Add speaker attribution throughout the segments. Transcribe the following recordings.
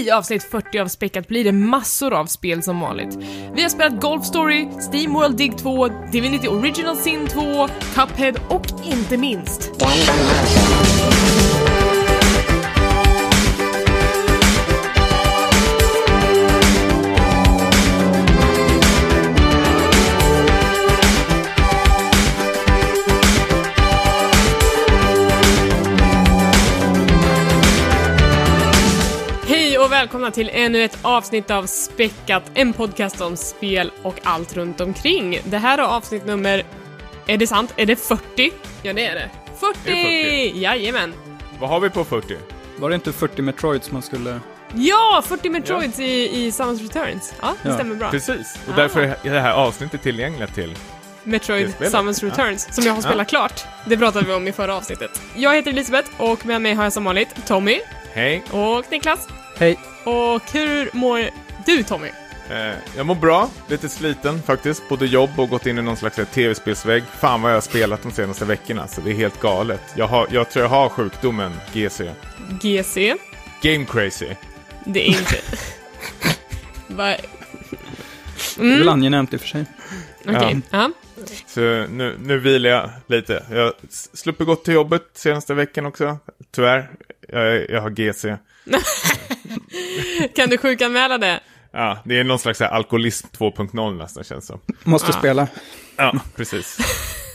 Speaker 1: I avsnitt 40 av Späckat blir det massor av spel som vanligt. Vi har spelat Golf Story, Steam World Dig 2, Divinity Original Sin 2, Cuphead och inte minst välkomna till ännu ett avsnitt av Späckat, en podcast om spel och allt runt omkring. Det här är avsnitt nummer... Är det sant? Är det 40? Ja, det är det. 40!
Speaker 2: Det är 40.
Speaker 1: Jajamän.
Speaker 2: Vad har vi på 40?
Speaker 3: Var det inte 40 Metroids man skulle...
Speaker 1: Ja, 40 Metroids i, i Samus Returns. Ja, det
Speaker 3: Ja.
Speaker 1: stämmer bra.
Speaker 2: Precis, och
Speaker 1: Ah.
Speaker 2: därför är det här avsnittet tillgängligt till...
Speaker 1: Metroid
Speaker 2: spelet.
Speaker 1: Samus
Speaker 2: Ja.
Speaker 1: Returns, som jag har spelat klart. Det pratade vi om i förra avsnittet. Jag heter Elisabeth och med mig har jag som vanligt Tommy
Speaker 2: Hej,
Speaker 1: och Niklas.
Speaker 3: Hej!
Speaker 1: Och hur mår du Tommy?
Speaker 2: eh, jag mår bra, lite sliten faktiskt, både jobb och gått in i någon slags tv-spelsvägg. Fan vad jag har spelat de senaste veckorna, så det är helt galet. Jag, har, jag tror jag har sjukdomen GC.
Speaker 1: GC.
Speaker 2: Game crazy.
Speaker 1: Det är inte... Va?
Speaker 3: Det är väl angenämt i och för sig.
Speaker 1: Okej. Ja.
Speaker 2: Så nu, nu vilar jag lite. Jag har s- sluppit gått till jobbet senaste veckan också, tyvärr. Jag, jag har GC.
Speaker 1: Kan du sjukanmäla det?
Speaker 2: Ja, det är någon slags här alkoholism 2.0 nästan känns som.
Speaker 3: Måste
Speaker 1: Ah.
Speaker 3: spela.
Speaker 2: Ja, precis.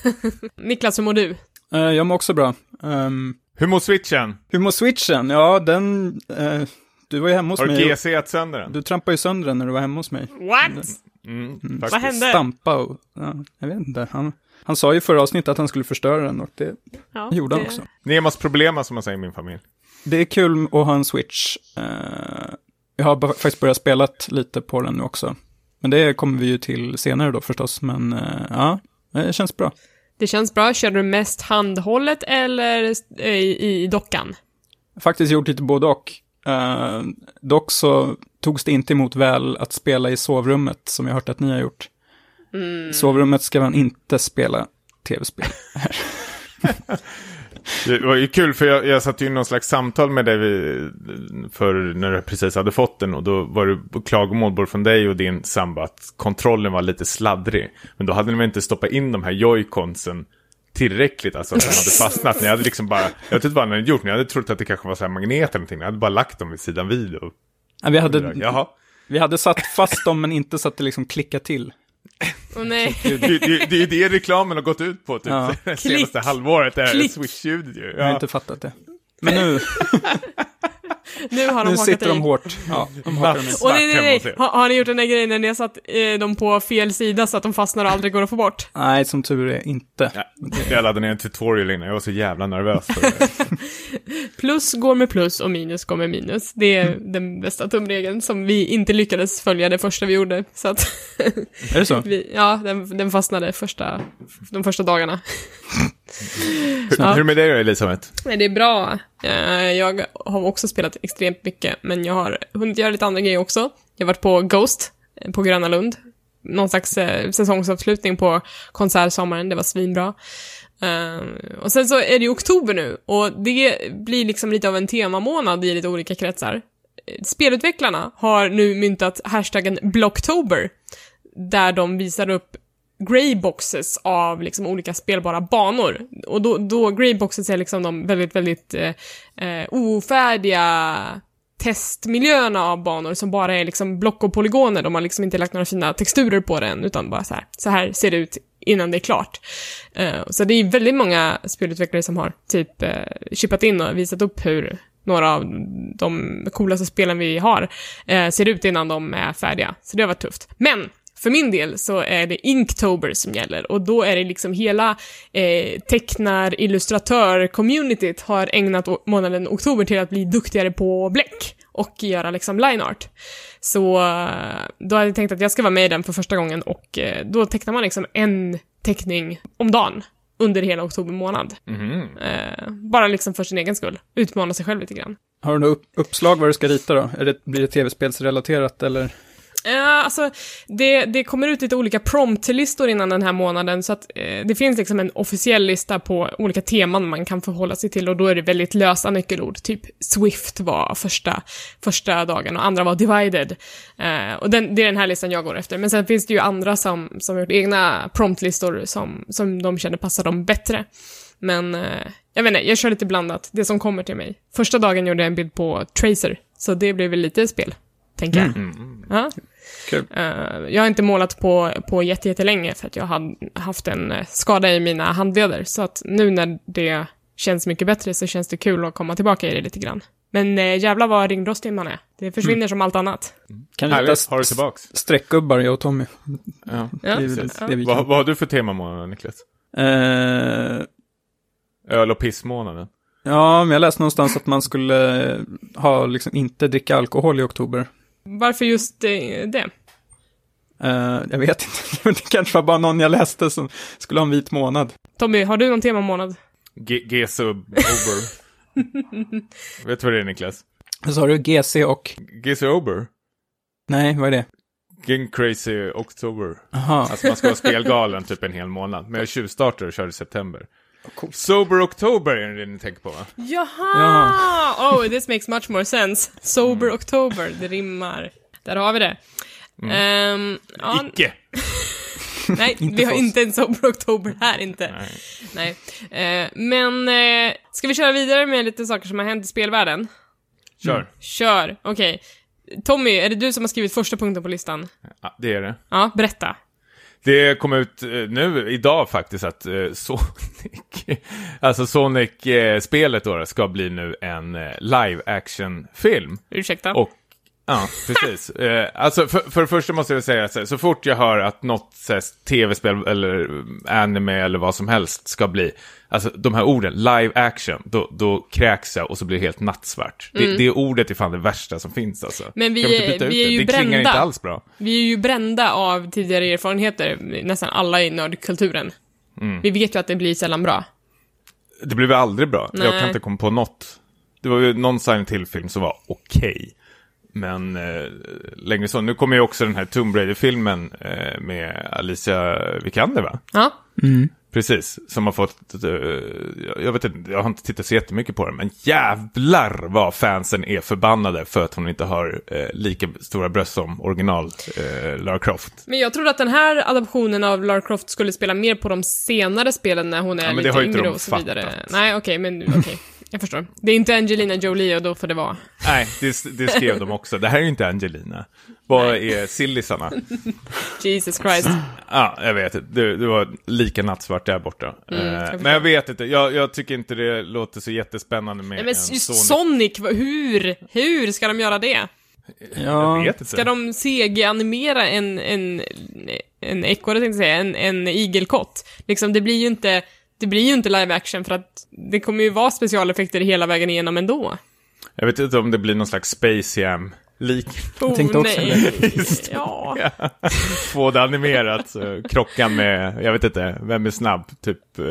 Speaker 1: Niklas, hur mår du?
Speaker 3: Eh, jag mår också bra. Um,
Speaker 2: Hur mår switchen?
Speaker 3: hur mår switchen? Ja, den... eh, du var ju hemma hos
Speaker 2: Har du
Speaker 3: mig.
Speaker 2: GCat sönder den?
Speaker 3: Du trampade ju sönder den när du var hemma hos mig.
Speaker 1: What?
Speaker 2: Mm,
Speaker 1: Vad
Speaker 2: faktiskt.
Speaker 1: hände?
Speaker 3: Stampa och... Ja, jag vet inte. Han, han sa ju förra avsnittet att han skulle förstöra den och det
Speaker 1: Ja,
Speaker 3: gjorde han
Speaker 1: det-
Speaker 3: också.
Speaker 2: Nemas problema som man säger i min familj.
Speaker 3: Det är kul att ha en switch. Eh, jag har faktiskt börjat spela lite på den nu också. Men det kommer vi ju till senare då förstås. Men eh, ja, det känns bra.
Speaker 1: Det känns bra. Kör du mest handhållet eller i, i dockan?
Speaker 3: faktiskt gjort lite både och. Eh, dock så togs det inte emot väl att spela i sovrummet, som jag hört att ni har gjort. I sovrummet ska man inte spela tv-spel.
Speaker 2: Det var ju kul för jag, jag satt ju i någon slags samtal med dig för när du precis hade fått den och då var det klagomål både från dig och din samba att kontrollen var lite sladdrig. Men då hade ni väl inte stoppat in de här joyconsen tillräckligt, alltså att den hade fastnat. Ni hade liksom bara, jag vet inte vad ni hade gjort, ni hade trott att det kanske var så här magnet eller någonting. Ni hade bara lagt dem vid sidan vid och...
Speaker 3: Ja, vi, hade,
Speaker 2: Jaha.
Speaker 3: vi hade satt fast dem, men inte så att det liksom klickade till.
Speaker 1: Åh nej.
Speaker 2: Det, det, det är ju det reklamen har gått ut på typ
Speaker 3: Ja.
Speaker 2: det senaste
Speaker 1: Klick.
Speaker 2: halvåret. Det är
Speaker 1: Klick.
Speaker 2: Swish-ljudet ju.
Speaker 3: Jag har
Speaker 2: Ja.
Speaker 3: inte fattat det. Men nu,
Speaker 1: Nu har de
Speaker 3: nu
Speaker 1: hakat
Speaker 3: sitter
Speaker 1: i.
Speaker 3: de hårt. Ja, de i.
Speaker 1: Och nej, nej, nej. Har, har ni gjort den där grejen när ni har satt eh, dem på fel sida så att de fastnar och aldrig går att få bort?
Speaker 3: Nej, som tur är inte.
Speaker 2: Ja, jag laddade ner en tutorial innan, jag var så jävla nervös för det.
Speaker 1: Plus går med plus och minus går med minus. Det är den bästa tumregeln som vi inte lyckades följa det första vi gjorde. Så att
Speaker 3: Är det så?
Speaker 1: vi, ja, den, den fastnade första, de första dagarna.
Speaker 2: Hur,
Speaker 1: Ja.
Speaker 2: hur är det med dig då, Elisabeth?
Speaker 1: Nej, det är bra. Eh, Jag har också spelat extremt mycket, men jag har hunnit göra lite andra grejer också. Jag har varit på Ghost eh, på Gröna Lund. Någon slags eh, säsongsavslutning på konsertsommaren, det var svinbra. Och sen så är det ju oktober nu, och det blir liksom lite av en temamånad i lite olika kretsar. Spelutvecklarna har nu myntat hashtaggen Blocktober, där de visar upp greyboxes av liksom olika spelbara banor. Och då, då greyboxes är liksom de väldigt, väldigt eh, eh, ofärdiga testmiljöerna av banor som bara är liksom block och polygoner. De har liksom inte lagt några fina texturer på den, utan bara så här, så här ser det ut innan det är klart. Eh, så det är väldigt många spelutvecklare som har typ eh, chippat in och visat upp hur några av de coolaste spelen vi har eh, ser ut innan de är färdiga. Så det har varit tufft. Men för min del så är det Inktober som gäller och då är det liksom hela eh, tecknar, illustratör, communityt har ägnat månaden oktober till att bli duktigare på bläck och göra liksom line art. Så eh, då hade jag tänkt att jag ska vara med i den för första gången och eh, då tecknar man liksom en teckning om dagen under hela oktober månad.
Speaker 2: Mhm.
Speaker 1: Eh, bara liksom för sin egen skull. Utmana sig själv lite grann.
Speaker 3: Har du något upp, uppslag vad du ska rita då? Är det, blir det tv-spelsrelaterat eller?
Speaker 1: Ja, alltså, det, det kommer ut lite olika promptlistor innan den här månaden, så att eh, det finns liksom en officiell lista på olika teman man kan förhålla sig till och då är det väldigt lösa nyckelord. Typ Swift var första, första dagen och andra var Divided. Eh, och den, det är den här listan jag går efter. Men sen finns det ju andra som, som har gjort egna promptlistor som, som de känner passar dem bättre. Men eh, jag vet inte, jag kör lite blandat, det som kommer till mig. Första dagen gjorde jag en bild på Tracer, så det blev väl lite spel, tänker jag. Ja.
Speaker 3: Kul.
Speaker 1: Eh, jag har inte målat på, på jätte- jättelänge för att jag har haft en eh, skada i mina handleder. Så att nu när det känns mycket bättre så känns det kul att komma tillbaka i det lite grann. Men eh, jävlar vad ringrostig man är. Det försvinner som allt annat.
Speaker 3: Kan vi hitta
Speaker 2: har du tillbaks.
Speaker 3: streckgubbar, jag och Tommy.
Speaker 2: Ja.
Speaker 1: Ja.
Speaker 3: Vi
Speaker 2: Vad, vad har du för temamånad, Niklas?
Speaker 3: Eh,
Speaker 2: Öl och pissmånaden?
Speaker 3: ja, men jag läste någonstans att man skulle ha, liksom, inte dricka alkohol i oktober.
Speaker 1: Varför just eh, det?
Speaker 3: Eh, jag vet inte, det kanske var bara någon jag läste som skulle ha en vit månad.
Speaker 1: Tommy, har du någon temamånad?
Speaker 2: G- Gesub Ober. Vet du vad det är, Niklas?
Speaker 3: Vad sa du? GC och...
Speaker 2: Gesub Ober?
Speaker 3: Nej, vad är det?
Speaker 2: Game Crazy October.
Speaker 3: Jaha.
Speaker 2: Alltså man ska vara spelgalen typ en hel månad. Men jag tjuvstartar och kör i september.
Speaker 3: Coolt.
Speaker 2: Sober October är det ni tänker på va?
Speaker 1: Jaha! Oh, this makes much more sense. Sober October, det rimmar. Där har vi det. Ehm, ja,
Speaker 2: Icke!
Speaker 1: nej, vi har inte en Sober October här inte.
Speaker 2: Nej.
Speaker 1: Nej. Eh, men, eh, ska vi köra vidare med lite saker som har hänt i spelvärlden?
Speaker 2: Kör.
Speaker 1: Kör, okej. Tommy, är det du som har skrivit första punkten på listan?
Speaker 2: Ja, det är det.
Speaker 1: Ja, berätta.
Speaker 2: Det kom ut eh, nu, idag faktiskt, att eh, Sonic, alltså Sonic-spelet då ska bli nu en eh, live action-film.
Speaker 1: Ursäkta.
Speaker 2: Och, ja, precis. eh, alltså, för, för det första måste jag säga så, här, så fort jag hör att något tv-spel eller anime eller vad som helst ska bli, alltså de här orden, live action, då, då kräks jag och så blir det helt nattsvart. Det, det ordet är fan det värsta som finns alltså.
Speaker 1: Mm. Men vi är- vi är
Speaker 2: det?
Speaker 1: ju
Speaker 2: Det klingar
Speaker 1: brända.
Speaker 2: inte alls bra.
Speaker 1: Vi är ju brända av tidigare erfarenheter, nästan alla i nördkulturen.
Speaker 2: Mm.
Speaker 1: Vi vet ju att det blir sällan bra.
Speaker 2: Det blev aldrig bra. Jag
Speaker 1: Nej.
Speaker 2: kan inte komma på något. Det var ju någon Silent Hill-film som var okej. Men eh, längre så. Nu kommer ju också den här Tomb Raider-filmen eh, med Alicia Vikander va?
Speaker 1: Ja.
Speaker 2: Precis, som har fått, eh, jag- vet inte, jag har inte tittat så jättemycket på den, men jävlar vad fansen är förbannade för att hon inte har eh, lika stora bröst som original eh, Lara Croft.
Speaker 1: Men jag trodde att den här adaptionen av Lara Croft skulle spela mer på de senare spelen när hon är
Speaker 2: Ja, men det
Speaker 1: lite
Speaker 2: har ju inte
Speaker 1: yngre
Speaker 2: de
Speaker 1: och så vidare.
Speaker 2: fattat.
Speaker 1: Nej, okej, men okej. Jag förstår. Det är inte Angelina Jolie och då får det vara.
Speaker 2: Nej, det, det skrev de också. Det här är ju inte Angelina. Vad är sillisarna?
Speaker 1: Jesus Christ.
Speaker 2: Ja, jag vet. Det, det var lika nattsvart där borta.
Speaker 1: Mm,
Speaker 2: Eh,
Speaker 1: jag förstår.
Speaker 2: men jag vet inte. Jag, jag tycker inte det låter så jättespännande med
Speaker 1: Nej, men
Speaker 2: en
Speaker 1: just
Speaker 2: Sonic.
Speaker 1: Sonic, hur? Hur ska de göra det?
Speaker 3: Ja,
Speaker 2: Jag vet inte.
Speaker 1: Ska de CG-animera en, en, en ekorre, tänkte jag säga, en, en igelkott? Liksom, det blir ju inte, det blir ju inte live action för att det kommer ju vara specialeffekter hela vägen igenom ändå.
Speaker 2: Jag vet inte om det blir någon slags Space Jam-lik.
Speaker 1: Oh,
Speaker 3: tänkte också
Speaker 1: nej. Ja.
Speaker 2: Få det animerat, krocka med, jag vet inte, vem är snabb? Typ, eh,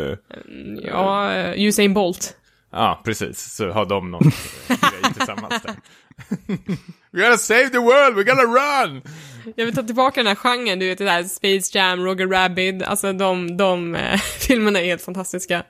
Speaker 1: ja, Usain Bolt.
Speaker 2: ja precis. Så har de någon grej tillsammans där. We gotta save the world, we gotta run!
Speaker 1: Jag vill ta tillbaka den här genren, du vet det där Space Jam, Roger Rabbit, alltså de, de eh, filmerna är helt fantastiska.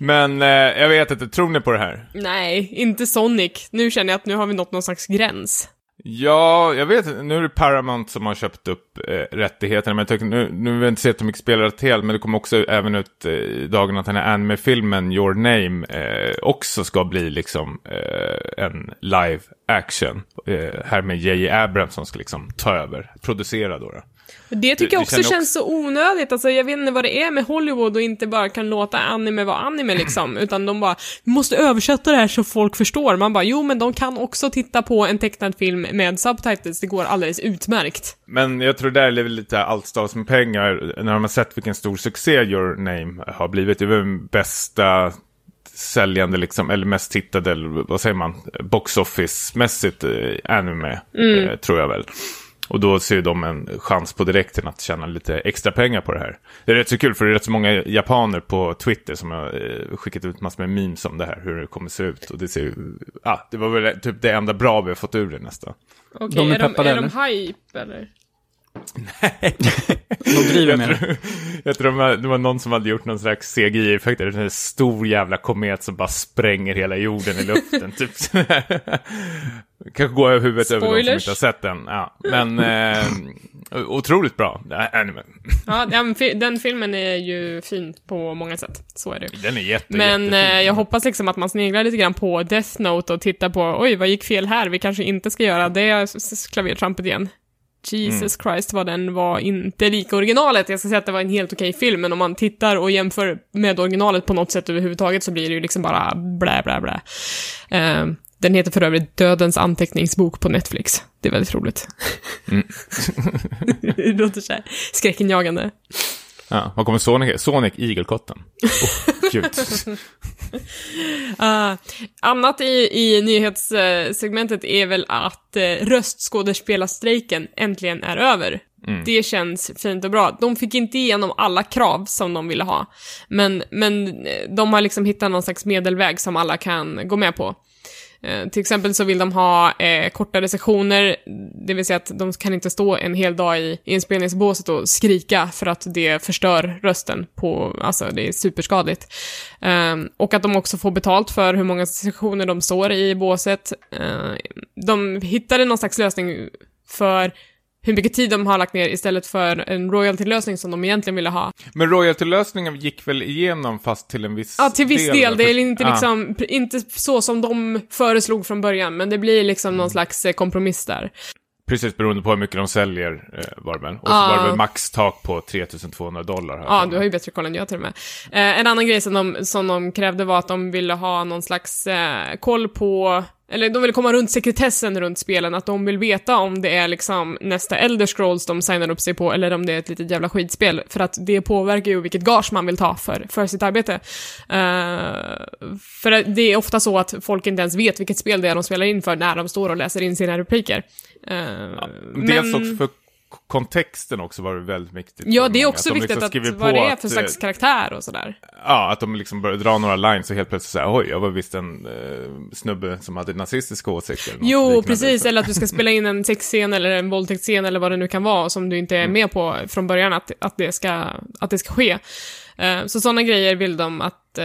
Speaker 2: Men eh, jag vet inte, tror ni på det här?
Speaker 1: Nej, inte Sonic. Nu känner jag att nu har vi nått någon slags gräns.
Speaker 2: Ja, jag vet inte. Nu är det Paramount som har köpt upp eh, rättigheterna. Men jag tycker, nu, nu vill jag inte sett de mycket spelare till, men det kommer också även ut eh, i dagen att den här anime-filmen Your Name eh, också ska bli liksom eh, en live action. Eh, här med J.J. Abrams som ska liksom ta över, producera då. då.
Speaker 1: Det tycker
Speaker 2: Du-
Speaker 1: jag också känns så onödigt. Alltså, jag vet inte vad det är med Hollywood och inte bara kan låta anime vara anime liksom. Utan de bara, vi måste översätta det här så folk förstår. Man bara, jo men de kan också titta på en tecknad film med subtitles. Det går alldeles utmärkt.
Speaker 2: Men jag tror där är väl lite allt stavas med pengar. När man har sett vilken stor succé Your Name har blivit. Det är väl den bästa säljande, liksom, eller mest tittade, eller vad säger man, box office-mässigt eh, anime, eh, tror jag väl. Och då ser de en chans på direkten att tjäna lite extra pengar på det här. Det är rätt så kul för det är rätt så många japaner på Twitter som har eh, skickat ut massor med memes om det här, hur det kommer se ut. Och det ser ju, ah, det var väl typ det enda bra vi har fått ur det nästan.
Speaker 1: Okej,
Speaker 3: De är
Speaker 1: är, de,
Speaker 3: peppade,
Speaker 1: är de hype eller?
Speaker 3: De driver med
Speaker 2: Jag
Speaker 3: det.
Speaker 2: tror, jag tror det var någon som hade gjort någon slags CGI-effekt. Det är en stor jävla komet som bara spränger hela jorden i luften. typ. Kanske går över huvudet över de som
Speaker 1: Spoilers.
Speaker 2: inte har sett den. Ja. Men eh, otroligt bra. Nej, nej, men
Speaker 1: Ja, den, fi- den filmen är ju fin på många sätt. Så är det.
Speaker 2: Den är jätte,
Speaker 1: Men
Speaker 2: jättefin.
Speaker 1: eh, jag hoppas liksom att man sneglar lite grann på Death Note och tittar på, oj, vad gick fel här? Vi kanske inte ska göra det klavertrampet igen. Jesus Christ vad den var inte lika originalet. Jag ska säga att det var en helt okej film, men om man tittar och jämför med originalet på något sätt överhuvudtaget så blir det ju liksom bara blä, blä, blä. Eh, den heter för övrigt Dödens anteckningsbok på Netflix. Det är väldigt roligt. det låter så här skräckinjagande.
Speaker 2: Ja, vad kommer Sonic? Sonic Igelkotten. Oh, gud.
Speaker 1: Uh, annat i, i nyhetssegmentet är väl att uh, röstskådespelarstrejken äntligen är över. Det känns fint och bra. De fick inte igenom alla krav som de ville ha, men, men eh, de har liksom hittat någon slags medelväg som alla kan gå med på. Eh, till exempel så vill de ha eh, kortare sessioner, det vill säga att de kan inte stå en hel dag i inspelningsbåset och skrika för att det förstör rösten på, alltså det är superskadligt. Eh, och att de också får betalt för hur många sessioner de står i båset. Eh, de hittade någon slags lösning för hur mycket tid de har lagt ner istället för en royalty-lösning som de egentligen ville ha.
Speaker 2: Men royalty-lösningen gick väl igenom fast till en viss
Speaker 1: Ja, till viss del. Det är inte liksom, pr- inte så som de föreslog från början, men det blir liksom någon slags eh, kompromiss där.
Speaker 2: Precis, beroende på hur mycket de säljer eh, var det väl. Och så var det väl maxtak på 3200 dollar. här
Speaker 1: Ja, du har ju bättre koll än jag till och med. Eh, en annan grej som de, som de krävde var att de ville ha någon slags eh, koll på, eller de ville komma runt sekretessen runt spelen, att de vill veta om det är liksom nästa Elder Scrolls de signar upp sig på, eller om det är ett litet jävla skitspel, för att det påverkar ju vilket gage man vill ta för, för sitt arbete. Eh, för det är ofta så att folk inte ens vet vilket spel det är de spelar in för när de står och läser in sina repliker. Eh,
Speaker 2: Dels också för kontexten också var väldigt viktigt.
Speaker 1: Ja, det är också
Speaker 2: Att
Speaker 1: viktigt
Speaker 2: liksom
Speaker 1: att vad det är för
Speaker 2: eh,
Speaker 1: slags karaktär och sådär.
Speaker 2: Ja, att de liksom börjar dra några lines och helt plötsligt säga oj, jag var visst en eh, snubbe som hade nazistiska åsikter.
Speaker 1: Jo, precis.
Speaker 2: Så-
Speaker 1: Eller att du ska spela in en sexscen eller en våldtäktsscen eller vad det nu kan vara som du inte är med på från början att, att, det, ska, att det ska ske. Eh, Så sådana grejer vill de att eh,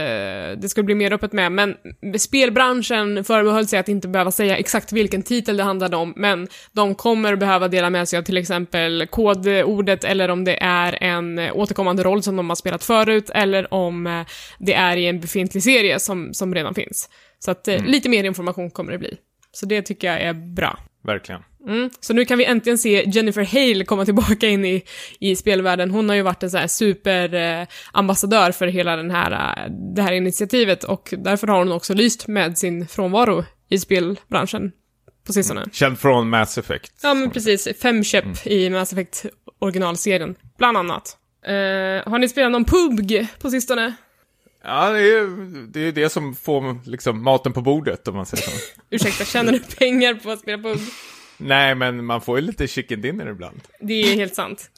Speaker 1: det ska bli mer öppet med. Men spelbranschen förbehöll sig att inte behöva säga exakt vilken titel det handlade om, men de kommer behöva dela med sig av till exempel kodordet eller om det är en eh, återkommande roll som de har spelat förut eller om det är i en befintlig serie som, som redan finns. Så att eh, lite mer information kommer det bli. Så det tycker jag är bra.
Speaker 2: Verkligen.
Speaker 1: Mm. Så nu kan vi äntligen se Jennifer Hale komma tillbaka in i, i spelvärlden. Hon har ju varit en så här superambassadör eh, för hela den här, eh, det här initiativet och därför har hon också lyst med sin frånvaro i spelbranschen på sistone.
Speaker 2: Känd från Mass Effect.
Speaker 1: Ja, men precis. Fem köp i Mass Effect originalserien, bland annat. Eh, har ni spelat någon PUBG på sistone?
Speaker 2: Ja, det är det, är det som får liksom, maten på bordet, om man säger så.
Speaker 1: Ursäkta, tjänar du pengar på att spela PUBG?
Speaker 2: Nej, men man får ju lite chicken dinner ibland.
Speaker 1: Det är helt sant.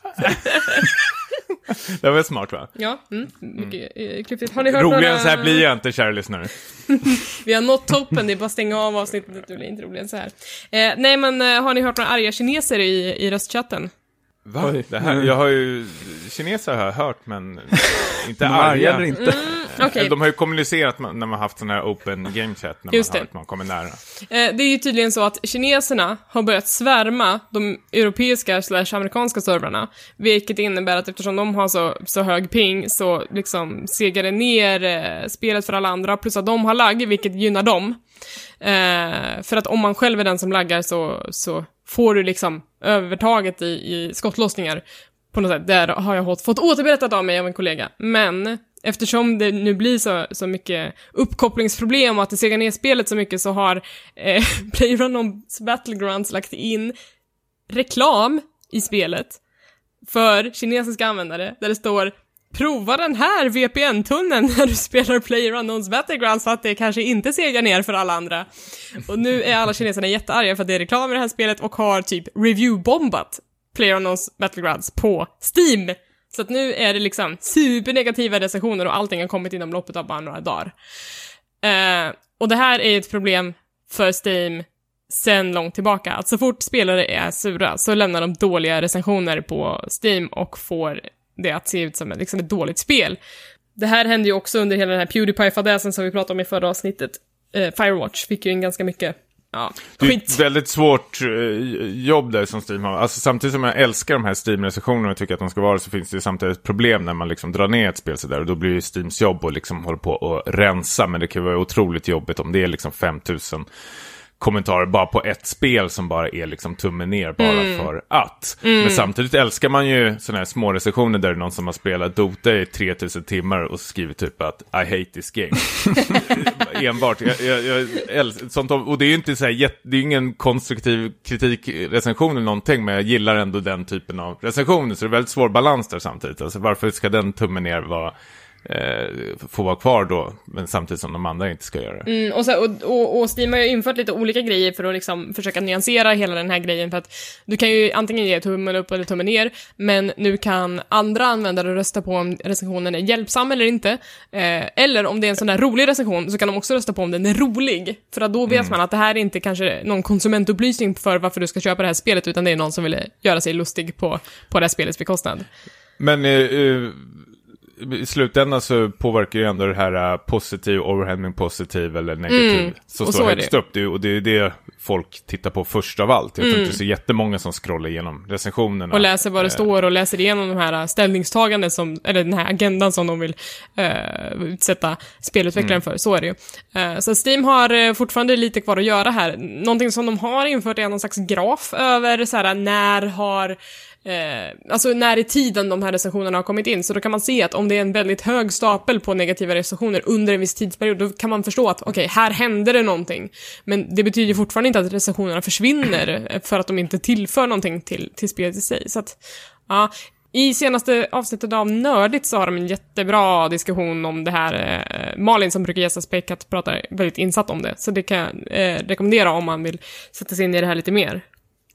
Speaker 2: Det var smart, va?
Speaker 1: Ja, mm, mycket eh, klyftigt. Har ni hört
Speaker 2: Roligare
Speaker 1: några...
Speaker 2: än så här blir jag inte, kära lyssnare.
Speaker 1: Vi har nått toppen, det är bara att stänga av avsnittet, det blir inte roligare än så här. Eh, nej men, eh, har ni hört några arga kineser i, i röstchatten?
Speaker 2: Va?
Speaker 3: Oj.
Speaker 2: Det här, jag har ju, kineser har jag hört, men inte
Speaker 3: arga
Speaker 2: arga.
Speaker 3: inte.
Speaker 1: Okej,
Speaker 2: Eller De har ju kommunicerat när man haft sån här open game chat, när
Speaker 1: Just
Speaker 2: man
Speaker 1: det.
Speaker 2: har att man kommer nära.
Speaker 1: eh, det är ju tydligen så att kineserna har börjat svärma de europeiska slash amerikanska servrarna, vilket innebär att eftersom de har så, så hög ping så liksom segar det ner eh, spelet för alla andra, plus att de har lagg, vilket gynnar dem. Eh, för att om man själv är den som laggar så, så får du liksom övertaget i, i skottlossningar på något sätt. Där har jag fått, återberättat av mig av en kollega. Men eftersom det nu blir så, så mycket uppkopplingsproblem och att det segar ner spelet så mycket så har eh, Playrunnons Battlegrounds lagt in reklam i spelet för kinesiska användare där det står prova den här VPN-tunneln när du spelar Player Unknowns Battlegrounds så att det kanske inte segar ner för alla andra. Och nu är alla kineserna jättearga för att det är reklam i det här spelet och har typ review-bombat Player Unknowns Battlegrounds på Steam. Så att nu är det liksom supernegativa recensioner och allting har kommit inom loppet av bara några dagar. Uh, och det här är ett problem för Steam sen långt tillbaka. Att så fort spelare är sura så lämnar de dåliga recensioner på Steam och får det att se ut som ett, liksom ett dåligt spel. Det här hände ju också under hela den här Pewdiepie-fadäsen som vi pratade om i förra avsnittet. Eh, Firewatch fick ju in ganska mycket Ja,
Speaker 2: Det är
Speaker 1: skit.
Speaker 2: ett väldigt svårt eh, jobb där som Steam har. Alltså, samtidigt som jag älskar de här Steam-recensionerna och tycker att de ska vara så finns det samtidigt ett problem när man liksom drar ner ett spel sådär. Och då blir ju Steams jobb och liksom håller på att rensa. Men det kan vara otroligt jobbigt om det är liksom 5000 kommentarer bara på ett spel som bara är liksom tummen ner bara för att. Men samtidigt älskar man ju sådana här små recensioner där det är någon som har spelat Dota i 3000 timmar och skrivit typ att I hate this game. Enbart. Jag, jag, jag älskar, sånt, och det är ju inte så här, det är ingen konstruktiv kritikrecension eller någonting, men jag gillar ändå den typen av recensioner, så det är väldigt svår balans där samtidigt. Alltså varför ska den tummen ner vara eh, få vara kvar då, men samtidigt som de andra inte ska göra det.
Speaker 1: Mm, och, så, och, och, och Steam har ju infört lite olika grejer för att liksom försöka nyansera hela den här grejen för att du kan ju antingen ge tummen upp eller tummen ner, men nu kan andra användare rösta på om recensionen är hjälpsam eller inte. Eh, eller om det är en sån där rolig recension så kan de också rösta på om den är rolig. För att då vet man att det här är inte kanske någon konsumentupplysning för varför du ska köpa det här spelet, utan det är någon som vill göra sig lustig på, på det här spelets bekostnad.
Speaker 2: Men eh, eh, i slutändan så påverkar ju ändå det här eh, positiv, overwhelming positiv eller negativ.
Speaker 1: Mm,
Speaker 2: Så
Speaker 1: och
Speaker 2: står högst
Speaker 1: det.
Speaker 2: upp. Det, och det är det folk tittar på först av allt. Jag tror
Speaker 1: Mm.
Speaker 2: inte det är så jättemånga som scrollar igenom recensionerna.
Speaker 1: Och läser vad det
Speaker 2: Eh,
Speaker 1: står och läser igenom de här ställningstaganden som, eller den här agendan som de vill eh, utsätta spelutvecklaren för. Så är det ju. Eh, så Steam har eh, fortfarande lite kvar att göra här. Någonting som de har infört är någon slags graf över så här, när har Eh, alltså när i tiden de här recensionerna har kommit in, så då kan man se att om det är en väldigt hög stapel på negativa recensioner under en viss tidsperiod, då kan man förstå att okej, här hände det någonting. Men det betyder fortfarande inte att recensionerna försvinner eh, för att de inte tillför någonting till, till spelet i sig. Så att, ja. I senaste avsnittet av Nördigt så har de en jättebra diskussion om det här. Eh, Malin som brukar gästa Spaycat pratar väldigt insatt om det, så det kan jag eh, rekommendera om man vill sätta sig in i det här lite mer.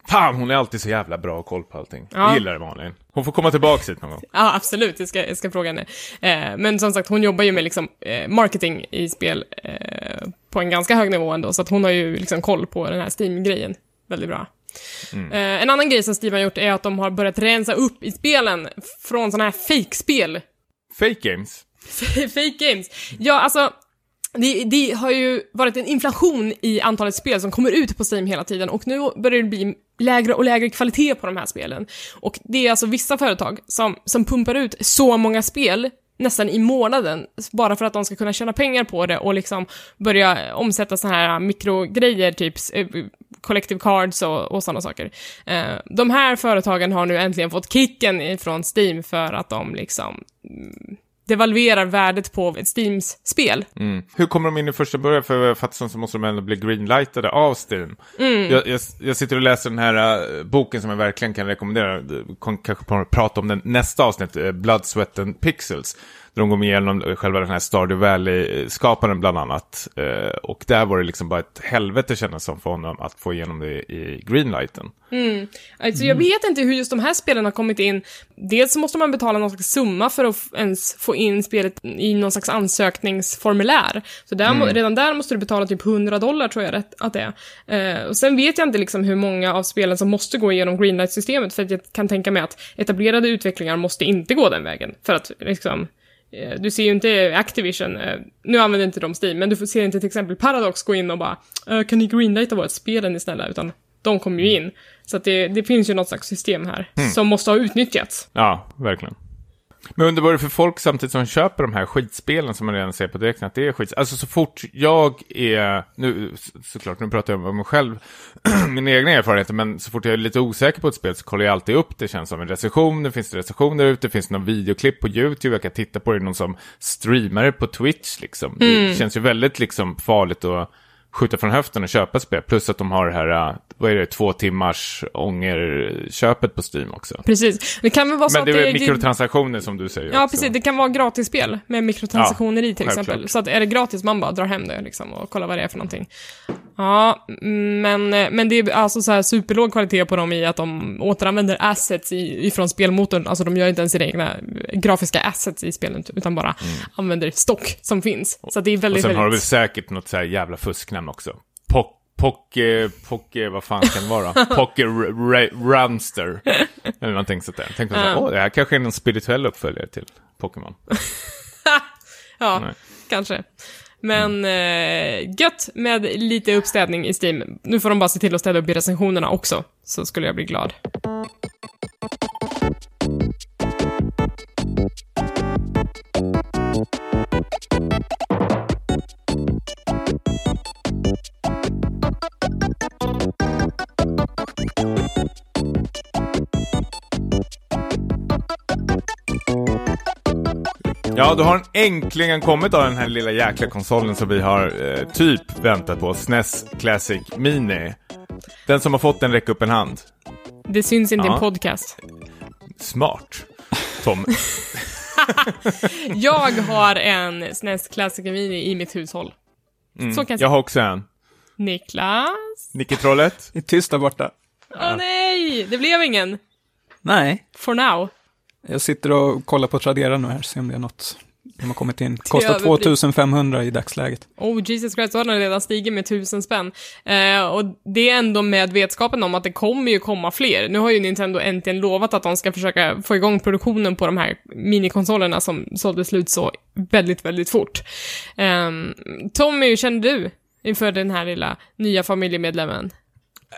Speaker 2: Fan, hon är alltid så jävla bra koll på allting.
Speaker 1: Ja.
Speaker 2: Jag gillar det Malin. Hon får komma tillbaka hit någon gång.
Speaker 1: Ja, absolut. Jag ska, jag ska fråga henne. Eh, men som sagt, hon jobbar ju med liksom, eh, marketing i spel eh, på en ganska hög nivå ändå, så att hon har ju liksom koll på den här Steam-grejen. Väldigt bra. Eh, en annan grej som Steam har gjort är att de har börjat rensa upp i spelen från såna här fake-spel.
Speaker 2: Fake games.
Speaker 1: fake games. Ja, alltså, det, det har ju varit en inflation i antalet spel som kommer ut på Steam hela tiden och nu börjar det bli lägre och lägre kvalitet på de här spelen. Och det är alltså vissa företag som, som pumpar ut så många spel nästan i månaden, bara för att de ska kunna tjäna pengar på det och liksom börja omsätta såna här mikrogrejer, typ eh, collective cards och, och sådana saker. Eh, de här företagen har nu äntligen fått kicken ifrån Steam för att de liksom mm, devalverar värdet på ett Steams spel.
Speaker 2: Mm. Hur kommer de in i första början? För jag fattar som så måste de ändå bli greenlightade av Steam.
Speaker 1: Mm.
Speaker 2: Jag, jag, jag sitter och läser den här uh, boken som jag verkligen kan rekommendera. Kom, kanske prata om den nästa avsnitt, uh, Blood, Sweat and Pixels. Där de går igenom själva den här Stardew Valley-skaparen bland annat. Uh, och där var det liksom bara ett helvete kändes som för honom att få igenom det i greenlighten.
Speaker 1: Alltså jag vet inte hur just de här spelen har kommit in. Dels måste man betala någon slags summa för att ens få in spelet i någon slags ansökningsformulär. Så där, må- redan där måste du betala typ 100 dollar tror jag rätt, att det är. Eh, och sen vet jag inte liksom hur många av spelen som måste gå igenom greenlight-systemet, för att jag kan tänka mig att etablerade utvecklingar måste inte gå den vägen. För att liksom, eh, du ser ju inte Activision, eh, nu använder inte de Steam, men du ser inte till exempel Paradox gå in och bara "Eh, kan ni greenlighta vårt spel snälla, utan de kommer ju in. Så att det, det finns ju något slags system här som måste ha utnyttjats.
Speaker 2: Ja, verkligen. Men undrar vad det för folk samtidigt som köper de här skitspelen som man redan ser på direkten att det är skit. Alltså så fort jag är, nu så- såklart, nu pratar jag om mig själv, mina egna erfarenheter, men så fort jag är lite osäker på ett spel så kollar jag alltid upp det. känns som en recension, det finns recensioner ute, det finns någon videoklipp på YouTube, jag kan titta på det, någon som streamar det på Twitch liksom. Det känns ju väldigt liksom farligt att skjuta från höften och köpa spel. Plus att de har det här, äh, vad är det, två timmars ångerköpet på Steam också.
Speaker 1: Precis. Det kan väl vara så
Speaker 2: Men det
Speaker 1: att
Speaker 2: är
Speaker 1: det
Speaker 2: väl mikrotransaktioner som du säger
Speaker 1: Ja,
Speaker 2: också.
Speaker 1: precis. Det kan vara gratisspel med mikrotransaktioner i till exempel. Så att är det gratis, man bara drar hem det liksom och kollar vad det är för någonting. Ja, men, men det är alltså så här superlåg kvalitet på dem i att de återanvänder assets i, ifrån spelmotorn. Alltså de gör inte ens sina egna grafiska assets i spelet, utan bara använder stock som finns. Så det är
Speaker 2: Mm. Och
Speaker 1: väldigt,
Speaker 2: sen har du väl
Speaker 1: väldigt...
Speaker 2: säkert något så här jävla fusknamn också. Pock, Pocke, Pocke, vad fan kan det vara? Pocke R- R- Runster. Eller någonting sånt där. Tänk på här, åh, det här kanske är någon spirituell uppföljare till Pokémon.
Speaker 1: Ja,
Speaker 2: Nej.
Speaker 1: kanske. Men eh, gött med lite uppstädning i Steam. Nu får de bara se till att städa upp i recensionerna också, så skulle jag bli glad.
Speaker 2: Ja, då har den äntligen kommit av den här lilla jäkla konsolen som vi har eh, typ väntat på. SNES Classic Mini. Den som har fått den, räck upp en hand.
Speaker 1: Det syns inte i
Speaker 2: Ja.
Speaker 1: en podcast.
Speaker 2: Smart. Tom.
Speaker 1: Jag har en SNES Classic Mini i mitt hushåll. Så kan jag
Speaker 2: Jag har också en.
Speaker 1: Niklas?
Speaker 2: Nicke-trollet.
Speaker 3: Det är tyst där borta.
Speaker 1: Åh nej, det blev ingen.
Speaker 3: Nej,
Speaker 1: For now.
Speaker 3: Jag sitter och kollar på Tradera nu här, se om det är något som har kommit in. Kostar
Speaker 1: överpris.
Speaker 3: 2500 i dagsläget.
Speaker 1: Oh Jesus Christ, då har den redan stigit med tusen spänn. Eh, och det är ändå med vetskapen om att det kommer ju komma fler. Nu har ju Nintendo äntligen lovat att de ska försöka få igång produktionen på de här minikonsolerna som sålde slut så väldigt, väldigt fort. Um, Tommy, hur känner du inför den här lilla nya familjemedlemmen?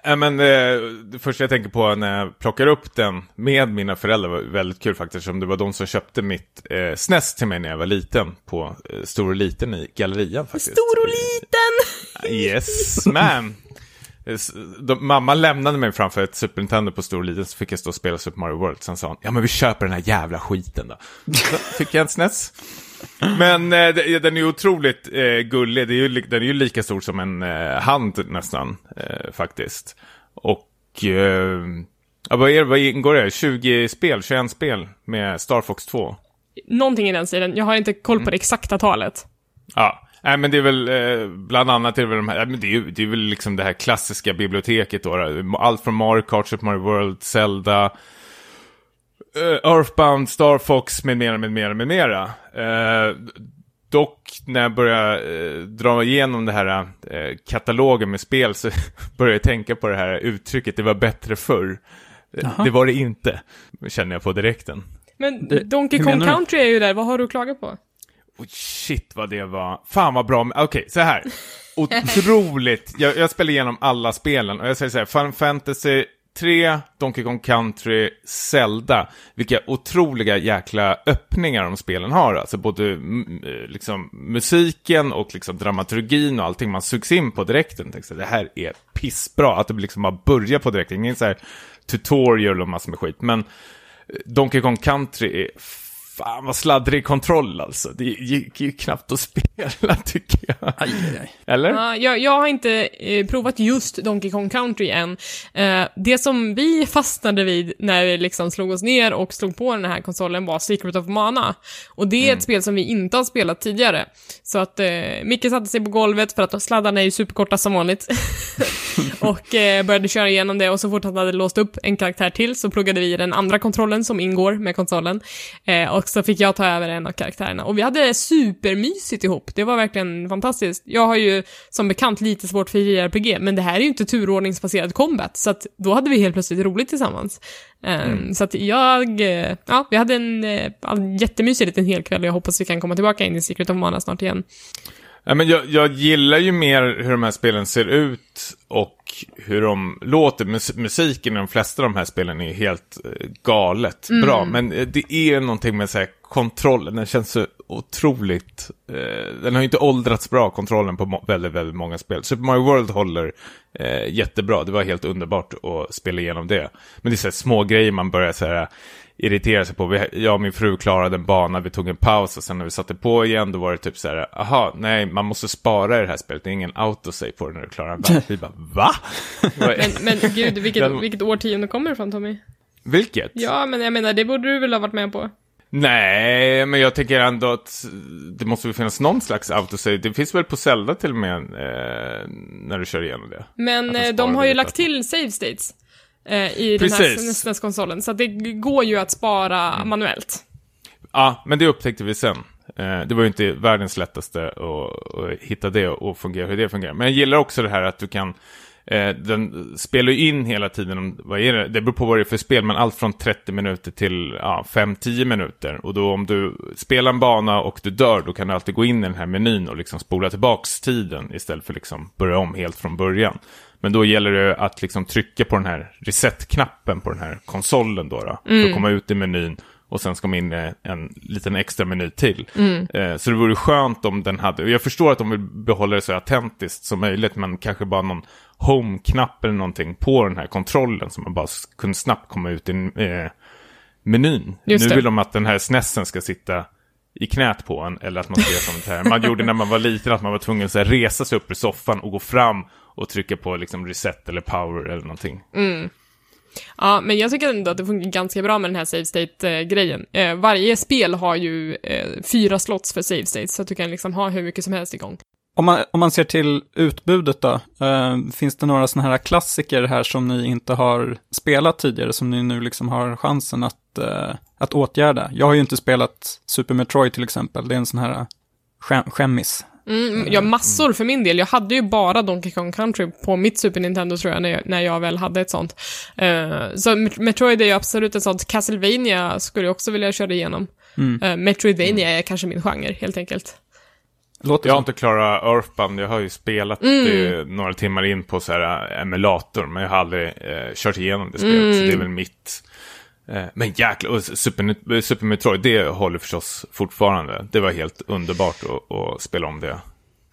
Speaker 2: Ja, men, eh, det första jag tänker på när jag plockar upp den med mina föräldrar var väldigt kul faktiskt. Som det var de som köpte mitt eh, SNES till mig när jag var liten. På eh, Stor och Liten i Gallerian faktiskt.
Speaker 1: Stor och liten!
Speaker 2: Yes, ma'am. Eh, De, mamma lämnade mig framför ett Super Nintendo på Stor och Liten så fick jag stå och spela Super Mario World. Sen sa hon, ja men vi köper den här jävla skiten då. Så fick jag en SNES. Men eh, den är ju otroligt eh, gullig. Det är ju, den är ju lika stor som en eh, hand nästan, eh, faktiskt. Och, eh, ja, vad, är, vad ingår det? 20 spel, 21 spel med Star Fox 2.
Speaker 1: Någonting i den stilen. Jag har inte koll på det exakta talet.
Speaker 2: Ja, nej men det är väl, eh, bland annat är det väl de här, det är, ju- det är väl liksom det här klassiska biblioteket då. Allt från Mario Kart, Super Mario World, Zelda, Earthbound, Star Fox med mera, med mera, med mera. Eh, dock, när jag börjar eh, dra igenom det här eh, katalogen med spel så börjar jag tänka på det här uttrycket, det var bättre förr. Eh,
Speaker 3: Jaha.
Speaker 2: Det var det inte, känner jag på direkten.
Speaker 1: Men
Speaker 3: Det-
Speaker 1: Donkey Kong? Country är ju där, vad har du att klaga på?
Speaker 2: Oj, shit vad det var. Fan vad bra. Okej, så här. Otroligt. Jag, jag spelar igenom alla spelen och jag säger så här, Final Fantasy 3, Donkey Kong Country, Zelda. Vilka otroliga jäkla öppningar de spelen har. Alltså både liksom, musiken och liksom dramaturgin och allting man sugs in på direkten. Tänkte Det här är pissbra. Att det liksom bara börjar på direkten. Ingen så här tutorial och massor med skit. Men eh, Donkey Kong Country är fan vad sladdrig kontroll alltså. Det gick ju knappt att spela tycker jag.
Speaker 3: Aj, aj, aj.
Speaker 2: Eller?
Speaker 1: Ja, jag, jag har inte eh, provat just Donkey Kong Country än. Eh, det som vi fastnade vid när vi liksom slog oss ner och slog på den här konsolen var Secret of Mana. Och det är ett spel som vi inte har spelat tidigare. Så att eh, Micke satte sig på golvet för att sladdarna är ju superkorta som vanligt. och eh, började köra igenom det och så fort han hade låst upp en karaktär till så pluggade vi den andra kontrollen som ingår med konsolen. Eh, och så fick jag ta över en av karaktärerna. Och vi hade supermysigt ihop. Det var verkligen fantastiskt. Jag har ju som bekant lite svårt för JRPG, men det här är ju inte turordningsbaserad combat, så att då hade vi helt plötsligt roligt tillsammans. Eh, Så att jag, eh, ja, vi hade en eh, jättemysig liten helkväll och jag hoppas vi kan komma tillbaka in i Secret of Mana snart igen.
Speaker 2: Ja, men jag, jag gillar ju mer hur de här spelen ser ut och hur de låter. Mus musiken i de flesta av de här spelen är helt eh, galet bra. Men eh, det är någonting med så här, kontrollen, den känns så otroligt, eh, den har ju inte åldrats bra, kontrollen på väldigt, väldigt många spel. Super Mario World håller eh, jättebra, det var helt underbart att spela igenom det. Men det är så här små grejer man börjar så här irritera sig på. Vi, jag och min fru klarade en bana, vi tog en paus och sen när vi satte på igen då var det typ så här, aha, nej, man måste spara i det här spelet, det är ingen autosave på det när du klarar en värld. Vi bara, va?
Speaker 1: Men, men gud, vilket, vilket årtionde kommer det från Tommy?
Speaker 2: Vilket?
Speaker 1: Ja, men jag menar, det borde du väl ha varit med på?
Speaker 2: Nej, men jag tänker ändå att det måste väl finnas någon slags autosave. Det finns väl på Zelda till och med eh, när du kör igenom det.
Speaker 1: Men eh, de har ju lagt till save states eh, i
Speaker 2: Precis.
Speaker 1: den här SNES-konsolen, så det går ju att spara
Speaker 2: Mm.
Speaker 1: manuellt.
Speaker 2: Ja, men det upptäckte vi sen. Eh, det var ju inte världens lättaste att, hitta det och fungera, hur det fungerar. Men jag gillar också det här att du kan Eh, den spelar ju in hela tiden, vad är det? Det beror på vad det är för spel, men allt från 30 minuter till ja, 5-10 minuter. Och då om du spelar en bana och du dör, då kan du alltid gå in i den här menyn och liksom spola tillbaks tiden istället för liksom börja om helt från början. Men då gäller det att liksom trycka på den här reset-knappen på den här konsolen då, då för att komma ut i menyn. Och sen ska man in en liten extra meny till. Eh, så det vore skönt om den hade, och jag förstår att de vill behålla det så autentiskt som möjligt, men kanske bara någon home-knapp eller någonting på den här kontrollen så man bara kunde snabbt komma ut i eh, menyn.
Speaker 1: Just
Speaker 2: nu
Speaker 1: det.
Speaker 2: vill de att den här snessen ska sitta i knät på en, eller att man ska göra som det här. Man gjorde när man var liten, att man var tvungen att resa sig upp ur soffan och gå fram och trycka på liksom reset eller power eller någonting.
Speaker 1: Ja, men jag tycker ändå att det funkar ganska bra med den här save state-grejen. Eh, varje spel har ju eh, fyra slots för save state, så att du kan liksom ha hur mycket som helst igång.
Speaker 3: Om man, om man ser till utbudet då, eh, finns det några sådana här klassiker här som ni inte har spelat tidigare, som ni nu liksom har chansen att, eh, att åtgärda? Jag har ju inte spelat Super Metroid till exempel, det är en sån här skäm, skämmis.
Speaker 1: Mm, ja, massor för min del. Jag hade ju bara Donkey Kong Country på mitt Super Nintendo tror jag, när jag, när jag väl hade ett sånt. Eh, så Met- Metroid är ju absolut ett sånt. Castlevania skulle jag också vilja köra igenom. Uh, Metroidvania är kanske min genre, helt enkelt.
Speaker 3: Låter
Speaker 2: Jag har inte klarat Earthbound, jag har ju spelat det några timmar in på så här äh, emulator, men jag har aldrig eh, kört igenom det spelet, så det är väl mitt. Eh, men jäklar, och Super, Super Metroid, det håller förstås fortfarande. Det var helt underbart att, att spela om det.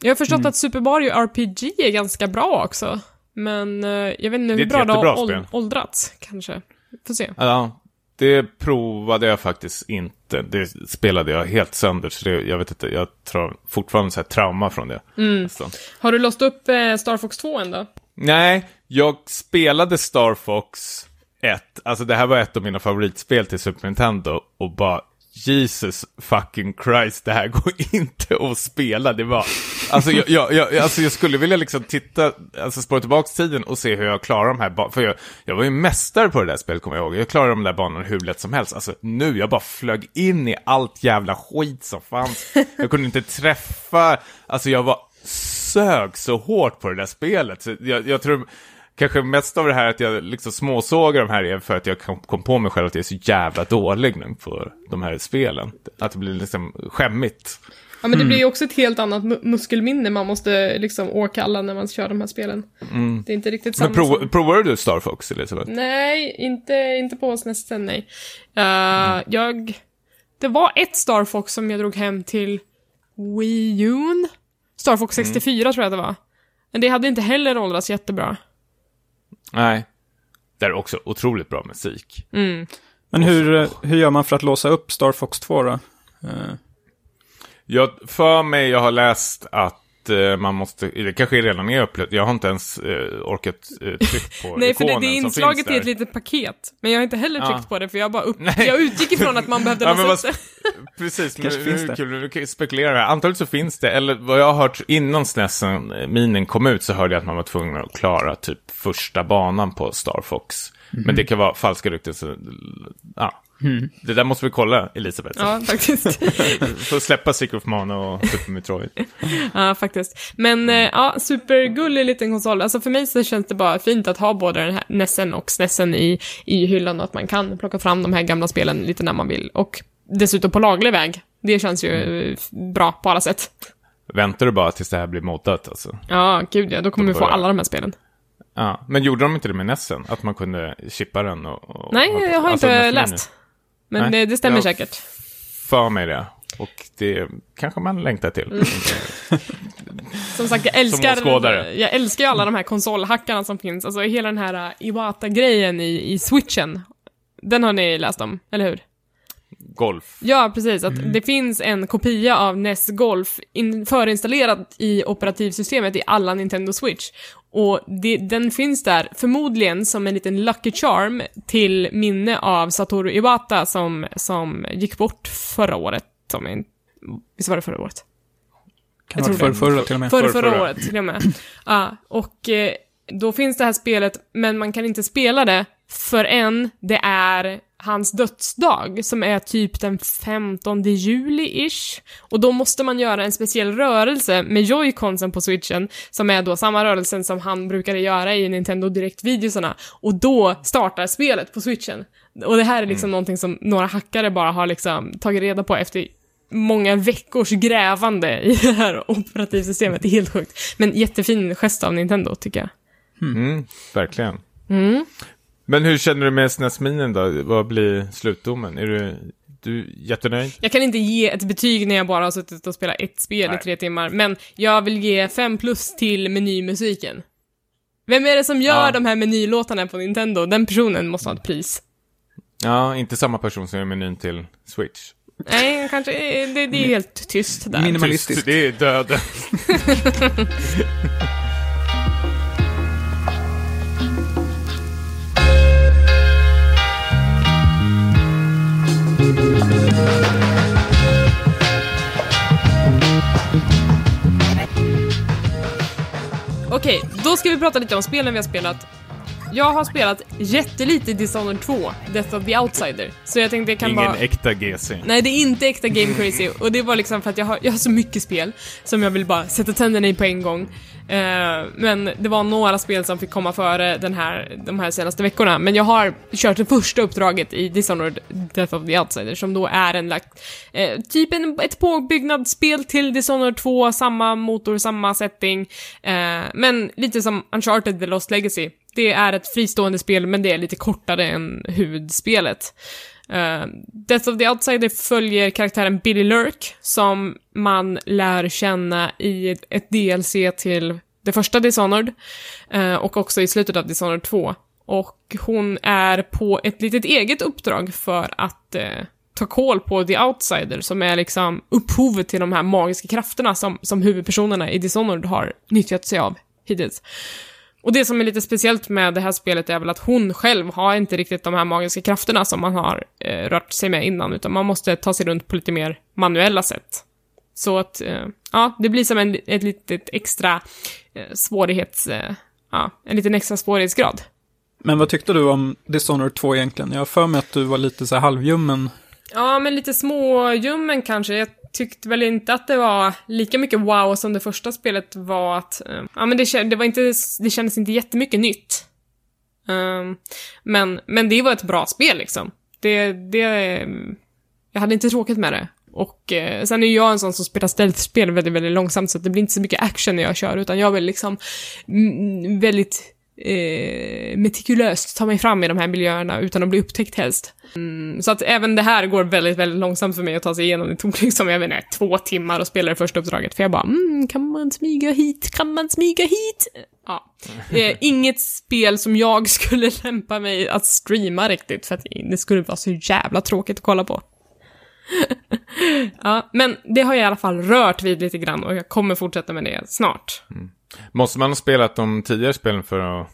Speaker 1: Jag har förstått att Super Mario RPG är ganska bra också. Men eh, jag vet inte
Speaker 2: Det
Speaker 1: hur
Speaker 2: ett
Speaker 1: bra det har åld-
Speaker 2: spel.
Speaker 1: åldrats, kanske. Får se.
Speaker 2: Ja, det provade jag faktiskt inte. Det spelade jag helt sönder, så det, jag vet inte, jag tror fortfarande så här trauma från det. nästan.
Speaker 1: Har du låst upp eh, Star Fox 2 än då?
Speaker 2: Nej, jag spelade Star Fox ett, Alltså det här var ett av mina favoritspel till Super Nintendo. Och bara, Jesus fucking Christ, det här går inte att spela. Det var, alltså jag, jag, jag, alltså jag skulle vilja liksom titta, alltså spåra tillbaka tiden och se hur jag klarar de här banorna. För jag, jag var ju mästare på det där spelet, kommer jag ihåg. Jag klarade de där banorna hur lätt som helst. Alltså nu, jag bara flög in i allt jävla skit som fanns. Jag kunde inte träffa, alltså jag var sög så hårt på det där spelet. Så jag, jag tror kanske mest av det här att jag liksom småsågar de här är för att jag kom, på mig själv att jag är så jävla dålig nu på de här spelen. Att det blir liksom skämmigt.
Speaker 1: Ja, men det blir ju också ett helt annat mu- muskelminne man måste liksom åkalla när man kör de här spelen. Det är inte riktigt samma
Speaker 2: Men prov,
Speaker 1: som...
Speaker 2: provade du Star Fox, Elisabeth?
Speaker 1: Nej, inte, inte på oss nästan, nej. Uh, Jag... Det var ett Star Fox som jag drog hem till Wii U. Star Fox 64 tror jag det var. Men det hade inte heller åldrats jättebra.
Speaker 2: Nej. Det är också otroligt bra musik.
Speaker 3: Men hur, hur gör man för att låsa upp Star Fox 2 då? Eh,
Speaker 2: Jag, för mig, jag har läst att eh, man måste, det kanske redan är upplöst, jag har inte ens eh, orkat eh, trycka på
Speaker 1: Nej, för det, det är inslaget i ett litet paket. Men jag har inte heller tryckt
Speaker 2: Ja.
Speaker 1: på det, för jag bara upp...
Speaker 2: Nej.
Speaker 1: Jag utgick ifrån att man behövde
Speaker 2: Ja,
Speaker 1: låsa
Speaker 2: men
Speaker 1: upp det.
Speaker 2: Precis, det
Speaker 3: det.
Speaker 2: kul, nu kan spekulera här. Antagligen så finns det, eller vad jag har hört innan SNESen, eh, minen kom ut så hörde jag att man var tvungen att klara typ första banan på Star Fox.
Speaker 1: Mhm.
Speaker 2: Men det kan vara falska rykten, så ja. Det där måste vi kolla, Elisabeth.
Speaker 1: Ja, faktiskt.
Speaker 2: Får släppa Secret of Mana och Super Metroid.
Speaker 1: Ja, faktiskt. Men eh, ja, supergullig liten konsol. Alltså för mig så känns det bara fint att ha både den här Nessen och Snessen i, i hyllan och att man kan plocka fram de här gamla spelen lite när man vill. Och dessutom på laglig väg. Det känns ju eh, bra på alla sätt.
Speaker 2: Väntar du bara tills det här blir moddat alltså?
Speaker 1: Ja, gud ja, då kommer
Speaker 2: Då
Speaker 1: vi få alla de här spelen.
Speaker 2: Ja, men gjorde de inte det med Nessen? Att man kunde chippa den och... och
Speaker 1: Nej, jag har
Speaker 2: alltså
Speaker 1: inte läst. Men
Speaker 2: Nej,
Speaker 1: det, det stämmer
Speaker 2: jag-
Speaker 1: säkert.
Speaker 2: För mig det. Och det kanske man längtar till.
Speaker 1: Mm. Som sagt, jag älskar, jag älskar ju alla de här konsolhackarna som finns. Alltså hela den här uh, Iwata-grejen i, i switchen. Den har ni läst om, eller hur?
Speaker 2: Golf.
Speaker 1: Ja, precis. Att det finns en kopia av NES Golf in, förinstallerad i operativsystemet i alla Nintendo Switch. Och det, den finns där förmodligen som en liten lucky charm till minne av Satoru Iwata som, som gick bort förra året. Som en, visst var det förra året?
Speaker 3: Kan
Speaker 1: Jag
Speaker 3: vara
Speaker 1: tror
Speaker 3: för förra till och med.
Speaker 1: Förra,
Speaker 2: Förra,
Speaker 1: förra
Speaker 2: förra.
Speaker 1: året till och med. Ja, och eh, då finns det här spelet, men man kan inte spela det förrän det är hans dödsdag, som är typ den 15 juli-ish. Och då måste man göra en speciell rörelse med joyconsen på switchen, som är då samma rörelsen som han brukade göra i Nintendo Direkt-videosarna. Och då startar spelet på switchen. Och det här är liksom någonting som några hackare bara har liksom tagit reda på efter många veckors grävande i det här operativsystemet. Det är helt sjukt. Men jättefin gest av Nintendo, tycker jag.
Speaker 2: Mm, verkligen.
Speaker 1: Mm.
Speaker 2: Men hur känner du med SNES-minen då? Vad blir slutdomen? Är du, du jättenöjd?
Speaker 1: Jag kan inte ge ett betyg när jag bara har suttit och spelat ett spel
Speaker 2: Nej.
Speaker 1: i tre timmar, men jag vill ge fem plus till menymusiken. Vem är det som gör
Speaker 2: Ja.
Speaker 1: de här menylåtarna på Nintendo? Den personen måste ha ett pris.
Speaker 2: Ja, inte samma person som gör menyn till Switch.
Speaker 1: Nej, kanske, det, det är helt tyst där.
Speaker 3: Minimalistiskt.
Speaker 2: Tyst, det är döden.
Speaker 1: Okej, då ska vi prata lite om spelen vi har spelat. Jag har spelat jättelite Dishonored 2, Death of the Outsider. Så jag tänkte jag kan
Speaker 2: Ingen
Speaker 1: bara...
Speaker 2: äkta GC.
Speaker 1: Nej, det är inte äkta Game Crazy. Och det var liksom för att jag har, jag har så mycket spel som jag vill bara sätta tänderna i på en gång. Eh, men det var några spel som fick komma före den här, de här senaste veckorna. Men jag har kört det första uppdraget i Dishonored Death of the Outsider, som då är en lagt, eh, typ en, ett påbyggnadsspel till Dishonored 2, samma motor, samma setting. Eh, men lite som Uncharted The Lost Legacy. Det är ett fristående spel, men det är lite kortare än huvudspelet. Uh, Death of the Outsider följer karaktären Billy Lurk, som man lär känna i ett, DLC till det första Dishonored, eh, och också i slutet av Dishonored 2. Och hon är på ett litet eget uppdrag för att eh, ta koll på The Outsider, som är liksom upphovet till de här magiska krafterna som, som huvudpersonerna i Dishonored har nyttjat sig av hittills. Och det som är lite speciellt med det här spelet är väl att hon själv har inte riktigt de här magiska krafterna som man har eh, rört sig med innan, utan man måste ta sig runt på lite mer manuella sätt. Så att, eh, ja, det blir som en, ett litet extra eh, svårighets... Eh, ja, en liten extra svårighetsgrad.
Speaker 3: Men vad tyckte du om Dishonored 2 egentligen? Jag har för mig att du var lite så här halvljummen.
Speaker 1: Ja, men lite småljummen kanske. Jag tyckte väl inte att det var lika mycket wow som det första spelet var att... Ehm, ja, men det, det var inte... Det kändes inte jättemycket nytt. Um, men, men det var ett bra spel liksom. Det... det ehm, jag hade inte tråkigt med det. Och eh, sen är jag en sån som spelar stealth-spel väldigt, väldigt långsamt, så det blir inte så mycket action när jag kör, utan jag vill liksom väldigt eh, metikulöst ta mig fram i de här miljöerna utan att bli upptäckt helst. Mm, så att även det här går väldigt, väldigt långsamt för mig att ta sig igenom. Det tog liksom, jag vet inte, två timmar att spela det första uppdraget, för jag bara mm, kan man smyga hit? Kan man smyga hit? Ja. Eh, inget spel som jag skulle lämpa mig att streama riktigt, för att det skulle vara så jävla tråkigt att kolla på. ja, men det har jag i alla fall rört vid lite grann och jag kommer fortsätta med det snart.
Speaker 2: Måste man ha spelat de tidigare spelen för att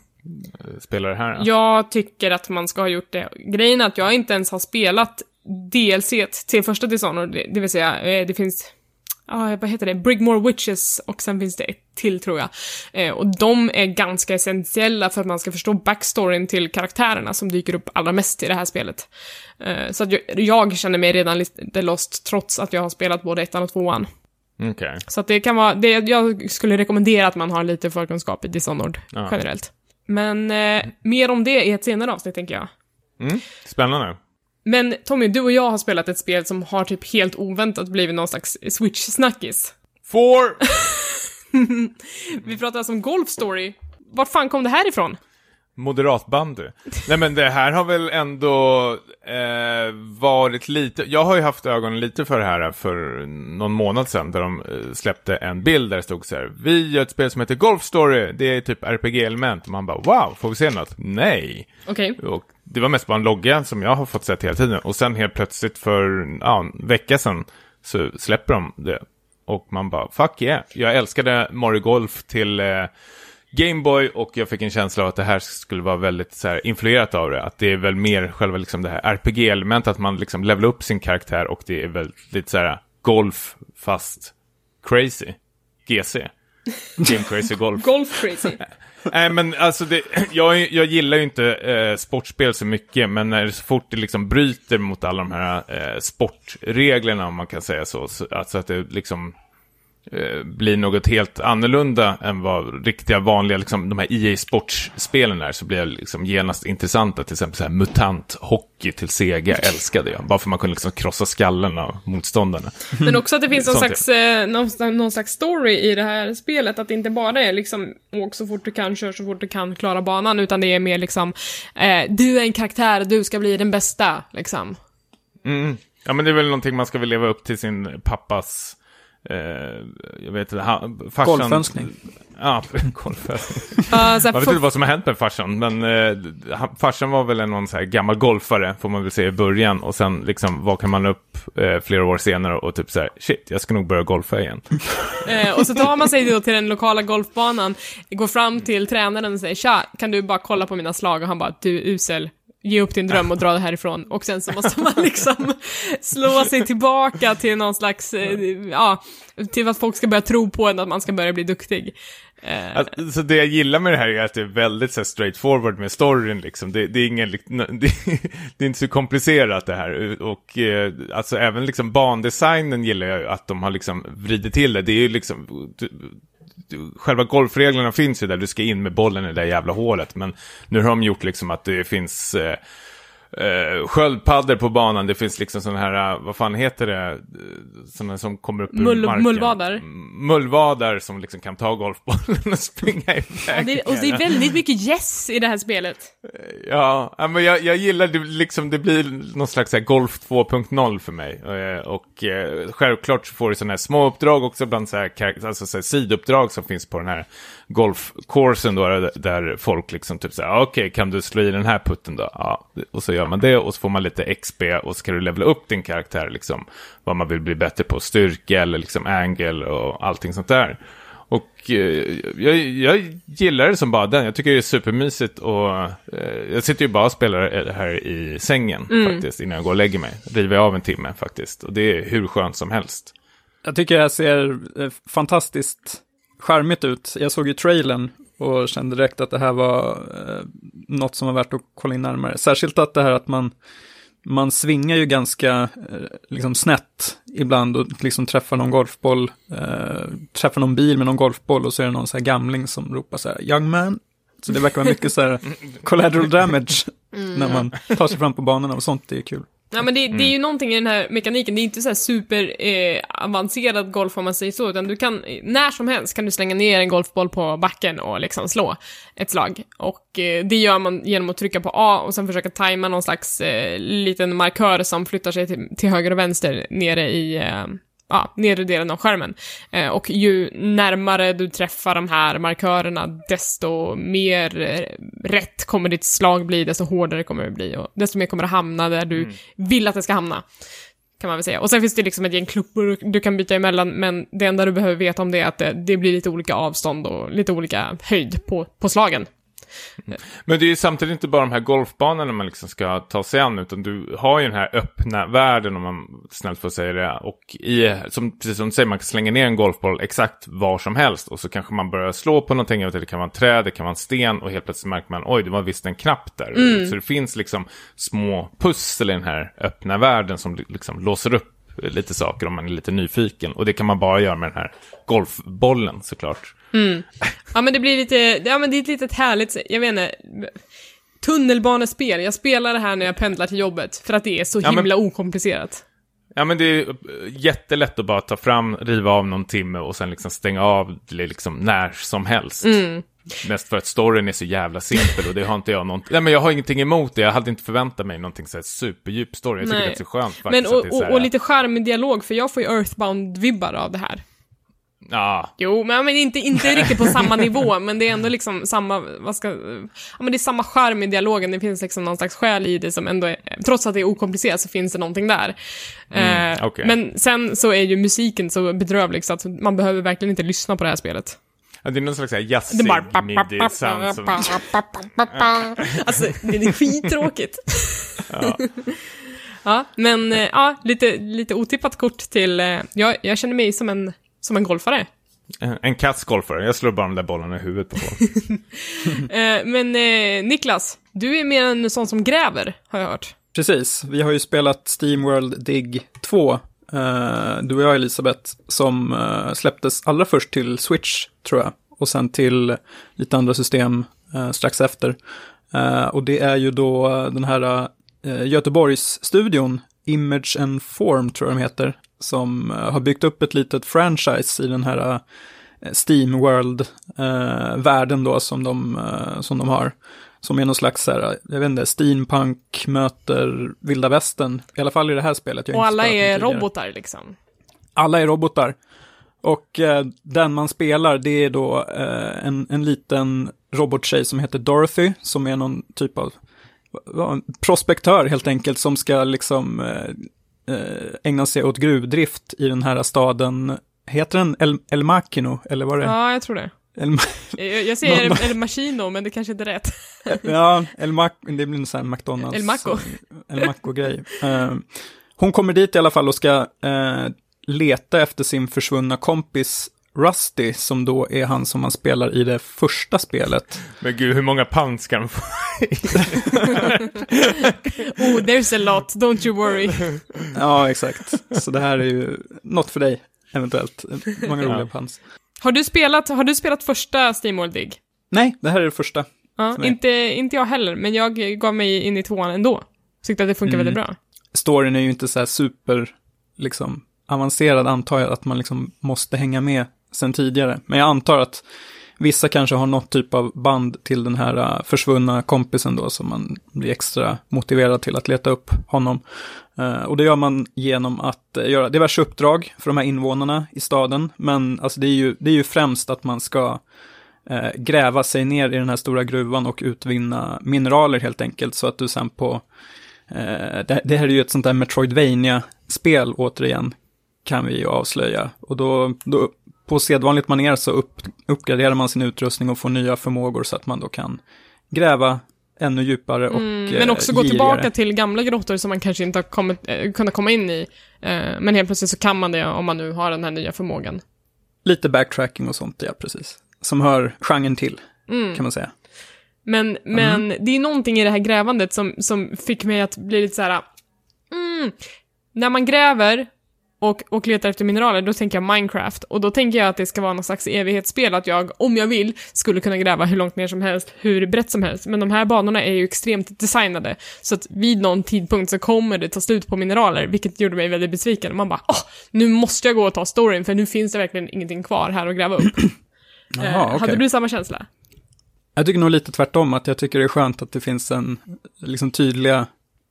Speaker 2: eh, spela det här?
Speaker 1: Jag tycker att man ska ha gjort det. Grejen är att jag inte ens har spelat DLC till första Dishonored, det vill säga, eh, det finns, ja, eh, vad heter det, Brigmore Witches och sen finns det ett till tror jag. Eh, och de är ganska essentiella för att man ska förstå backstoryn till karaktärerna som dyker upp allra mest i det här spelet. Eh, så att jag, jag känner mig redan lite lost trots att jag har spelat både ettan och tvåan.
Speaker 2: Okej.
Speaker 1: Så det kan vara, det, jag skulle rekommendera att man har lite förkunskap i Dishonored
Speaker 2: Ja.
Speaker 1: generellt. Men eh, mer om det i ett senare avsnitt, tänker jag.
Speaker 2: Mm. Spännande.
Speaker 1: Men Tommy, du och jag har spelat ett spel som har typ helt oväntat blivit någon slags Switch-snackis.
Speaker 2: Four!
Speaker 1: Vi pratar alltså om Golf Story. Vart fan kom det här ifrån?
Speaker 2: Moderatbandy. Nej men det här har väl ändå eh, varit lite, jag har ju haft ögonen lite för det här för någon månad sedan där de eh, släppte en bild där det stod så här, vi gör ett spel som heter Golf Story, det är typ RPG-element och man bara wow, får vi se något? Nej.
Speaker 1: Okej.
Speaker 2: Och det var mest bara en logga som jag har fått sett hela tiden och sen helt plötsligt för ja, en vecka sedan så släpper de det. Och man bara, fuck yeah. Jag älskade Mario Golf till eh, Gameboy och jag fick en känsla av att det här skulle vara väldigt så här, influerat av det. Att det är väl mer själva liksom det här RPG-elementet, att man liksom levelar upp sin karaktär och det är väl lite så här golf fast crazy. GC. Game Crazy Golf.
Speaker 1: Golf crazy.
Speaker 2: Nej men alltså det, jag, jag gillar ju inte eh, sportspel så mycket, men när så fort det liksom bryter mot alla de här eh, sportreglerna, om man kan säga så, så alltså att det liksom blir något helt annorlunda än vad riktiga vanliga, liksom, de här EA Sports-spelen är, så blir det liksom genast intressanta. Till exempel så här mutant hockey till Sega älskade jag, bara för man kunde liksom krossa skallen av motståndarna.
Speaker 1: Men också att det finns någon slags, eh, någon, någon slags story i det här spelet, att det inte bara är liksom åk så fort du kan, kör så fort du kan, klara banan, utan det är mer liksom, eh, du är en karaktär, du ska bli den bästa, liksom.
Speaker 2: Mm. Ja, men det är väl någonting man ska väl leva upp till sin pappas, eh, jag vet inte, farsan...
Speaker 3: Golfönskning.
Speaker 2: Ja, golfönskning. Man vet inte vad som har hänt med farsan, men eh, farsan var väl en någon så här gammal golfare, får man väl säga i början. Och sen liksom vaknar man upp eh, flera år senare och typ så här, shit, jag ska nog börja golfa igen.
Speaker 1: Eh, och så tar man sig då till den lokala golfbanan, går fram till tränaren och säger tja, kan du bara kolla på mina slag? Och han bara, du är usel. Ge upp din dröm och dra härifrån. Och sen så måste man liksom slå sig tillbaka till någon slags, eh, ja, till att folk ska börja tro på en, att man ska börja bli duktig.
Speaker 2: Alltså det jag gillar med det här är att det är väldigt så här, straightforward med storyn liksom. Det, det är ingen, det, det är inte så komplicerat det här. Och eh, alltså även liksom bandesignen gillar jag ju att de har liksom vridit till det. Det är ju liksom, själva golfreglerna finns ju där, du ska in med bollen i det där jävla hålet. Men nu har de gjort liksom att det finns eh, eh, sköldpaddor på banan, det finns liksom sådana här, eh, vad fan heter det, Eh, sådana som kommer upp ur
Speaker 1: Mull-
Speaker 2: marken.
Speaker 1: mullvadar.
Speaker 2: Mullvadar som liksom kan ta golfbollen och springa iväg.
Speaker 1: ja, det, och det är väldigt mycket yes i det här spelet.
Speaker 2: Ja, ja, men jag, jag gillar det, liksom, det blir någon slags här golf 2.0 för mig. Eh, Och eh, självklart så får du sådana här små uppdrag också bland så här, alltså så här sidouppdrag som finns på den här golfkursen då, där- folk liksom typ säger, okej, kan du slå i den här putten då? Ja, och så gör man det och så får man lite XP och så kan du levela upp din karaktär, liksom, vad man vill bli bättre på, styrka eller liksom angle och allting sånt där. Och eh, jag, jag gillar det som bara den. Jag tycker det är supermysigt och eh, jag sitter ju bara och spelar här i sängen faktiskt innan jag går och lägger mig. River av en timme faktiskt. Och det är hur skönt som helst.
Speaker 3: Jag tycker det här ser eh, fantastiskt charmigt ut. Jag såg ju trailern och kände direkt att det här var eh, något som var värt att kolla in närmare. Särskilt att det här att man, man svingar ju ganska eh, liksom snett ibland och liksom träffar någon golfboll, eh, träffar någon bil med någon golfboll och så är det någon så här gamling som ropar så här, young man. Så det verkar vara mycket så här collateral damage när man tar sig fram på banorna och sånt är ju kul.
Speaker 1: Ja, men det, det är ju någonting i den här mekaniken, det är inte så här super eh, avancerad golf om man säger så, utan du kan, när som helst kan du slänga ner en golfboll på backen och liksom slå ett slag. Och eh, det gör man genom att trycka på A och sen försöka tajma någon slags eh, liten markör som flyttar sig till, till höger och vänster nere i eh, ja, nedre delen av skärmen. Eh, och ju närmare du träffar de här markörerna, desto mer eh, rätt kommer ditt slag bli, desto hårdare kommer det bli och desto mer kommer det hamna där du vill att det ska hamna. Kan man väl säga. Och sen finns det liksom ett gäng klubbor du kan byta emellan, men det enda du behöver veta om det är att det, det blir lite olika avstånd och lite olika höjd på, på slagen.
Speaker 2: Men det är ju samtidigt inte bara de här golfbanorna man liksom ska ta sig an, utan du har ju den här öppna världen, om man snällt får säga det. Och i, som, precis som du säger, man kan slänga ner en golfboll exakt var som helst. Och så kanske man börjar slå på någonting, jag vet inte, det kan vara en träd, det kan vara en sten, och helt plötsligt märker man, oj, det var visst en knapp där. Så det finns liksom små pussel i den här öppna världen som liksom låser upp lite saker om man är lite nyfiken. Och det kan man bara göra med den här golfbollen såklart.
Speaker 1: Ja men det blir lite, ja men det är ett litet härligt, jag vet inte, tunnelbanespel. Jag spelar det här när jag pendlar till jobbet, för att det är så
Speaker 2: Ja, men-
Speaker 1: himla okomplicerat.
Speaker 2: Ja men det är jättelätt att bara ta fram, riva av någon timme och sen liksom stänga av det liksom när som helst. Mest för att storyn är så jävla simpel och det har inte jag någonting... Nej men jag har ingenting emot det, jag hade inte förväntat mig någonting så här superdjup story. Jag tycker
Speaker 1: Nej.
Speaker 2: det är så skönt faktiskt.
Speaker 1: Men, och, och, och lite charmig dialog, för jag får ju Earthbound-vibbar av det här.
Speaker 2: Ja,
Speaker 1: Jo, men, men inte, inte riktigt på samma nivå, men det är ändå liksom samma, vad ska, ja men det är samma charm i dialogen, det finns liksom någon slags själ i det som ändå är, trots att det är okomplicerat så finns det någonting där.
Speaker 2: Mm,
Speaker 1: eh,
Speaker 2: okej.
Speaker 1: Men sen så är ju musiken så bedrövlig så att man behöver verkligen inte lyssna på det här spelet.
Speaker 2: Ja, det är någon slags jazzig midi-sound som...
Speaker 1: Alltså, det är skittråkigt. ja. men eh, ja, lite, lite otippat kort till... eh, Jag, jag känner mig som en, som en golfare.
Speaker 2: En kassgolfare, jag slår bara de där bollarna i huvudet på folk.
Speaker 1: Eh, Men eh, Niklas, du är mer en sån som gräver, har jag hört.
Speaker 3: Precis, vi har ju spelat Steamworld Dig 2, eh, du och jag Elisabeth, som eh, släpptes allra först till Switch, tror jag, och sen till lite andra system eh, strax efter. Och det är ju då den här Göteborgs-studion, Image and Form tror jag de heter, som eh, har byggt upp ett litet franchise i den här eh, Steam World-världen då som de, eh, som de har. Som är någon slags, så här, jag vet inte, steampunk möter vilda västern. I alla fall i det här spelet.
Speaker 1: Och alla är robotar liksom.
Speaker 3: Alla är robotar. Och eh, den man spelar, det är då eh, en, en liten robottjej som heter Dorothy, som är någon typ av prospektör helt enkelt, som ska liksom eh, eh, ägna sig åt gruvdrift i den här staden. Heter den El, El Machino, eller vad är det?
Speaker 1: Ja, jag tror det.
Speaker 3: El,
Speaker 1: Jag, säger
Speaker 3: Någon-
Speaker 1: El, El Machino, men det kanske inte är rätt.
Speaker 3: Ja, El Mac, det blir en sån här McDonalds.
Speaker 1: El Maco.
Speaker 3: El Maco-grej. Eh, hon kommer dit i alla fall och ska eh, leta efter sin försvunna kompis Rusty, som då är han som man spelar i det första spelet.
Speaker 2: Men gud, hur många pounds ska de få?
Speaker 1: Oh, there's a lot, don't you worry.
Speaker 3: Ja, exakt. Så det här är ju något för dig, eventuellt. Många roliga
Speaker 2: Ja.
Speaker 3: pans.
Speaker 1: Har du spelat, har du spelat första Steamworld Dig?
Speaker 3: Nej, det här är det första.
Speaker 1: Ja, inte, inte jag heller, men jag gav mig in i tvåan ändå. Tyckte att det funkar
Speaker 3: Mm.
Speaker 1: väldigt bra.
Speaker 3: Storyn är ju inte så här super, liksom, avancerad antar jag att man liksom måste hänga med sen tidigare. Men jag antar att vissa kanske har något typ av band till den här äh, försvunna kompisen då, som man blir extra motiverad till att leta upp honom. Äh, och det gör man genom att äh, göra diverse uppdrag för de här invånarna i staden. Men alltså det är ju, det är ju främst att man ska gräva sig ner i den här stora gruvan och utvinna mineraler helt enkelt. Så att du sen på det, det här är ju ett sånt där Metroidvania-spel återigen, kan vi ju avslöja. Och då, då på sedvanligt manér så upp, uppgraderar man sin utrustning och får nya förmågor så att man då kan gräva ännu djupare och
Speaker 1: Mm,
Speaker 3: eh,
Speaker 1: men också gå
Speaker 3: girigare.
Speaker 1: tillbaka till gamla grottor som man kanske inte har kommit, eh, kunnat komma in i. Eh, men helt plötsligt så kan man det om man nu har den här nya förmågan.
Speaker 3: Lite backtracking och sånt, ja precis. Som hör genren till,
Speaker 1: Mm.
Speaker 3: kan man säga.
Speaker 1: Men, men det är någonting i det här grävandet som, som fick mig att bli lite så här. Mm, när man gräver och, och letar efter mineraler, då tänker jag Minecraft. Och då tänker jag att det ska vara någon slags evighetsspel, att jag, om jag vill, skulle kunna gräva hur långt ner som helst, hur brett som helst. Men de här banorna är ju extremt designade, så att vid någon tidpunkt så kommer det ta slut på mineraler, vilket gjorde mig väldigt besviken. Man bara, åh, nu måste jag gå och ta storyn, för nu finns det verkligen ingenting kvar här att gräva upp.
Speaker 3: Jaha,
Speaker 1: Eh,
Speaker 3: okej.
Speaker 1: Hade du samma känsla?
Speaker 3: Jag tycker nog lite tvärtom, att jag tycker det är skönt att det finns en, liksom tydliga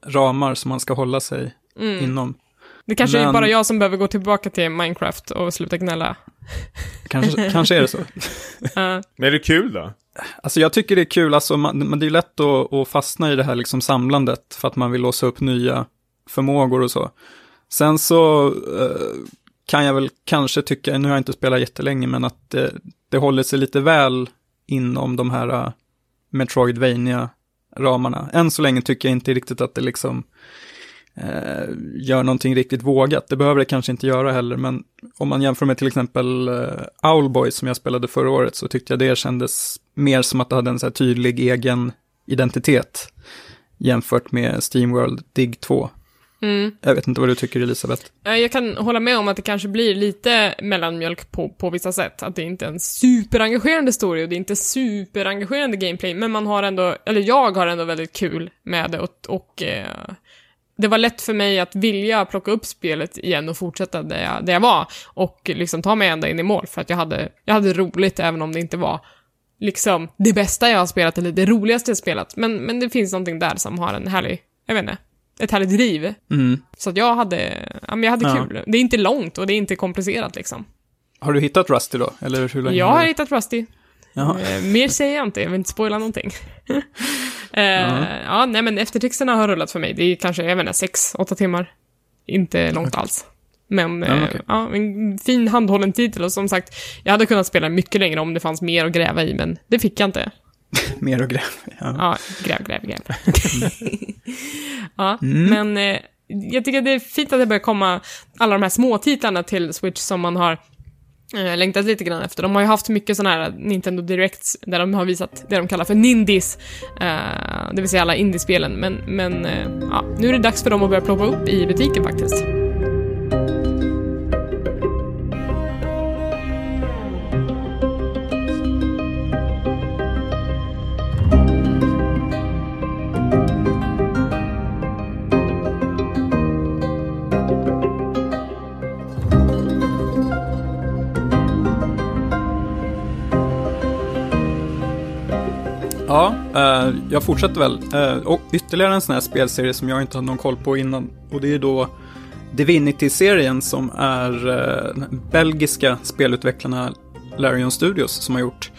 Speaker 3: ramar som man ska hålla sig
Speaker 1: Mm.
Speaker 3: inom.
Speaker 1: Det kanske är
Speaker 3: Men-
Speaker 1: bara jag som behöver gå tillbaka till Minecraft och sluta gnälla.
Speaker 3: Kanske, kanske är det så.
Speaker 1: Uh,
Speaker 2: Men är det kul då?
Speaker 3: Alltså jag tycker det är kul, alltså man, men det är lätt att, att fastna i det här liksom samlandet för att man vill låsa upp nya förmågor och så. Sen så eh, kan jag väl kanske tycka, nu har jag inte spelat jättelänge, men att det, det håller sig lite väl inom de här uh, metroidvania ramarna Än så länge tycker jag inte riktigt att det liksom eh, gör någonting riktigt vågat. Det behöver det kanske inte göra heller, men om man jämför med till exempel uh, Owlboy som jag spelade förra året så tyckte jag det kändes mer som att det hade en så tydlig egen identitet jämfört med Steamworld Dig 2.
Speaker 1: mm.
Speaker 3: Jag vet inte vad du tycker Elisabeth.
Speaker 1: Eh, Jag kan hålla med om att det kanske blir lite mellanmjölk på, på vissa sätt. Att det inte är en superengagerande story och det är inte superengagerande gameplay, men man har ändå, eller jag har ändå väldigt kul med det och, och eh, det var lätt för mig att vilja plocka upp spelet igen och fortsätta där jag, där jag var och liksom ta mig ända in i mål för att jag hade, jag hade roligt även om det inte var liksom det bästa jag har spelat eller det roligaste jag har spelat. Men, men det finns någonting där som har en härlig, jag vet inte, ett härligt driv.
Speaker 3: Mm.
Speaker 1: Så att jag hade, ja men jag hade
Speaker 3: Ja.
Speaker 1: kul. Det är inte långt och det är inte komplicerat liksom.
Speaker 3: Har du hittat Rusty då? Eller hur länge
Speaker 1: Jag
Speaker 3: har
Speaker 1: hittat Rusty.
Speaker 3: Jaha.
Speaker 1: Eh, mer säger jag inte, jag vill inte spoila någonting. eh, Ja, nej men eftertexterna har rullat för mig. Det är kanske, jag vet inte, sex, åtta timmar. Inte långt alls. Men
Speaker 3: Ja,
Speaker 1: eh,
Speaker 3: okej.
Speaker 1: ja, en fin handhållen titel och som sagt, jag hade kunnat spela mycket längre om det fanns mer att gräva i, men det fick jag inte.
Speaker 3: Mer och gräv. Ja.
Speaker 1: Ja, gräv, gräv, gräv. ja,
Speaker 3: Mm.
Speaker 1: men eh, jag tycker det är fint att det börjar komma alla de här små titlarna till Switch som man har eh, längtat lite grann efter. De har ju haft mycket sådana här Nintendo Directs där de har visat det de kallar för Nindies, eh, det vill säga alla indiespelen. Men, men eh, ja, nu är det dags för dem att börja ploppa upp i butiken faktiskt.
Speaker 3: Ja, eh, jag fortsätter väl. Eh, och ytterligare en sån här spelserie som jag inte hade någon koll på innan. Och det är då Divinity-serien som är eh, belgiska spelutvecklarna Larion Studios som har gjort.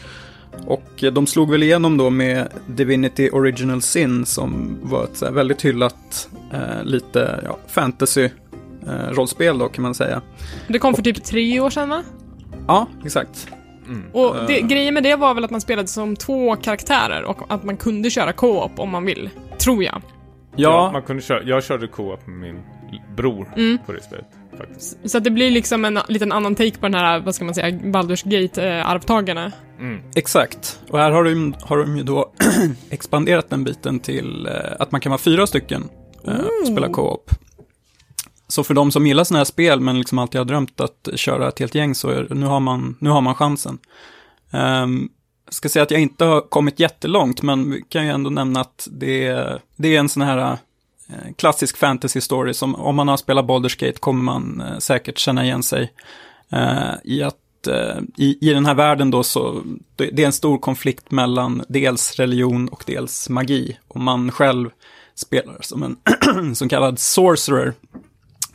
Speaker 3: Och eh, de slog väl igenom då med Divinity Original Sin som var ett väldigt hyllat, eh, lite ja, fantasy-rollspel då kan man säga.
Speaker 1: Det kom för typ tre år sedan va?
Speaker 3: Ja, exakt.
Speaker 1: Och det, grejen med det var väl att man spelade som två karaktärer och att man kunde köra co-op om man vill. Tror jag.
Speaker 3: Ja,
Speaker 2: man kunde köra, jag körde co-op med min bror
Speaker 1: Mm.
Speaker 2: på det spelet. Faktiskt.
Speaker 1: Så att det blir liksom en liten annan take på den här, vad ska man säga, Baldur's Gate-arvtagarna.
Speaker 2: Mm.
Speaker 3: Exakt. Och här har de, har de ju då expanderat den biten till eh, att man kan vara fyra stycken eh, och spela co-op. Så för de som gillar sådana här spel men liksom alltid har drömt att köra ett helt gäng så är, nu, har man, nu har man chansen. Um, jag ska säga att jag inte har kommit jättelångt men vi kan ju ändå nämna att det, är- det är en sån här eh, klassisk fantasy story som om man har spelat Baldur's Gate kommer man eh, säkert känna igen sig uh, i att i, i den här världen då så, det, det är en stor konflikt mellan dels religion och dels magi. Och man själv spelar som en så kallad sorcerer,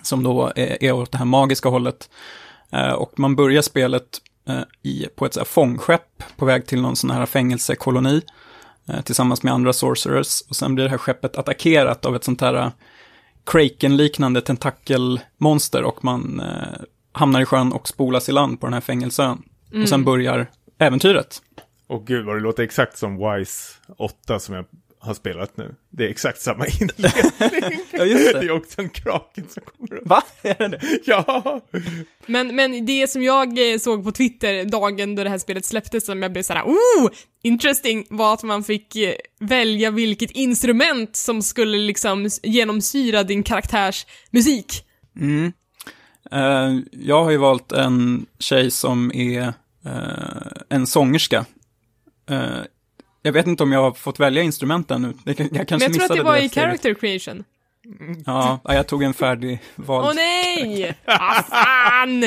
Speaker 3: som då är, är åt det här magiska hållet. Eh, och man börjar spelet eh, i, på ett så här fångskepp på väg till någon sån här fängelsekoloni eh, tillsammans med andra sorcerers. Och sen blir det här skeppet attackerat av ett sånt här Kraken-liknande tentakelmonster och man eh, hamnar i sjön och spolas i land på den här fängelseön. Och sen börjar äventyret.
Speaker 2: Och gud vad det låter exakt som Wise 8 som jag har spelat nu. Det är exakt samma inledning.
Speaker 3: Ja, just
Speaker 2: det
Speaker 3: det.
Speaker 2: är också en kraken som kommer upp.
Speaker 3: Va? Är det det?
Speaker 2: Ja!
Speaker 1: Men, men det som jag eh, såg på Twitter dagen då det här spelet släpptes, som jag blev såhär oh, interesting, var att man fick eh, välja vilket instrument som skulle liksom genomsyra din karaktärs musik.
Speaker 3: Mm. Eh, jag har ju valt en tjej som är eh, en sångerska. Eh, jag vet inte om jag har fått välja instrument ännu. Det kan- Jag kanske
Speaker 1: Men jag tror att det var i
Speaker 3: steget.
Speaker 1: character creation.
Speaker 3: Ja, ja, jag tog en färdig vald.
Speaker 1: Åh nej! Ah, fan!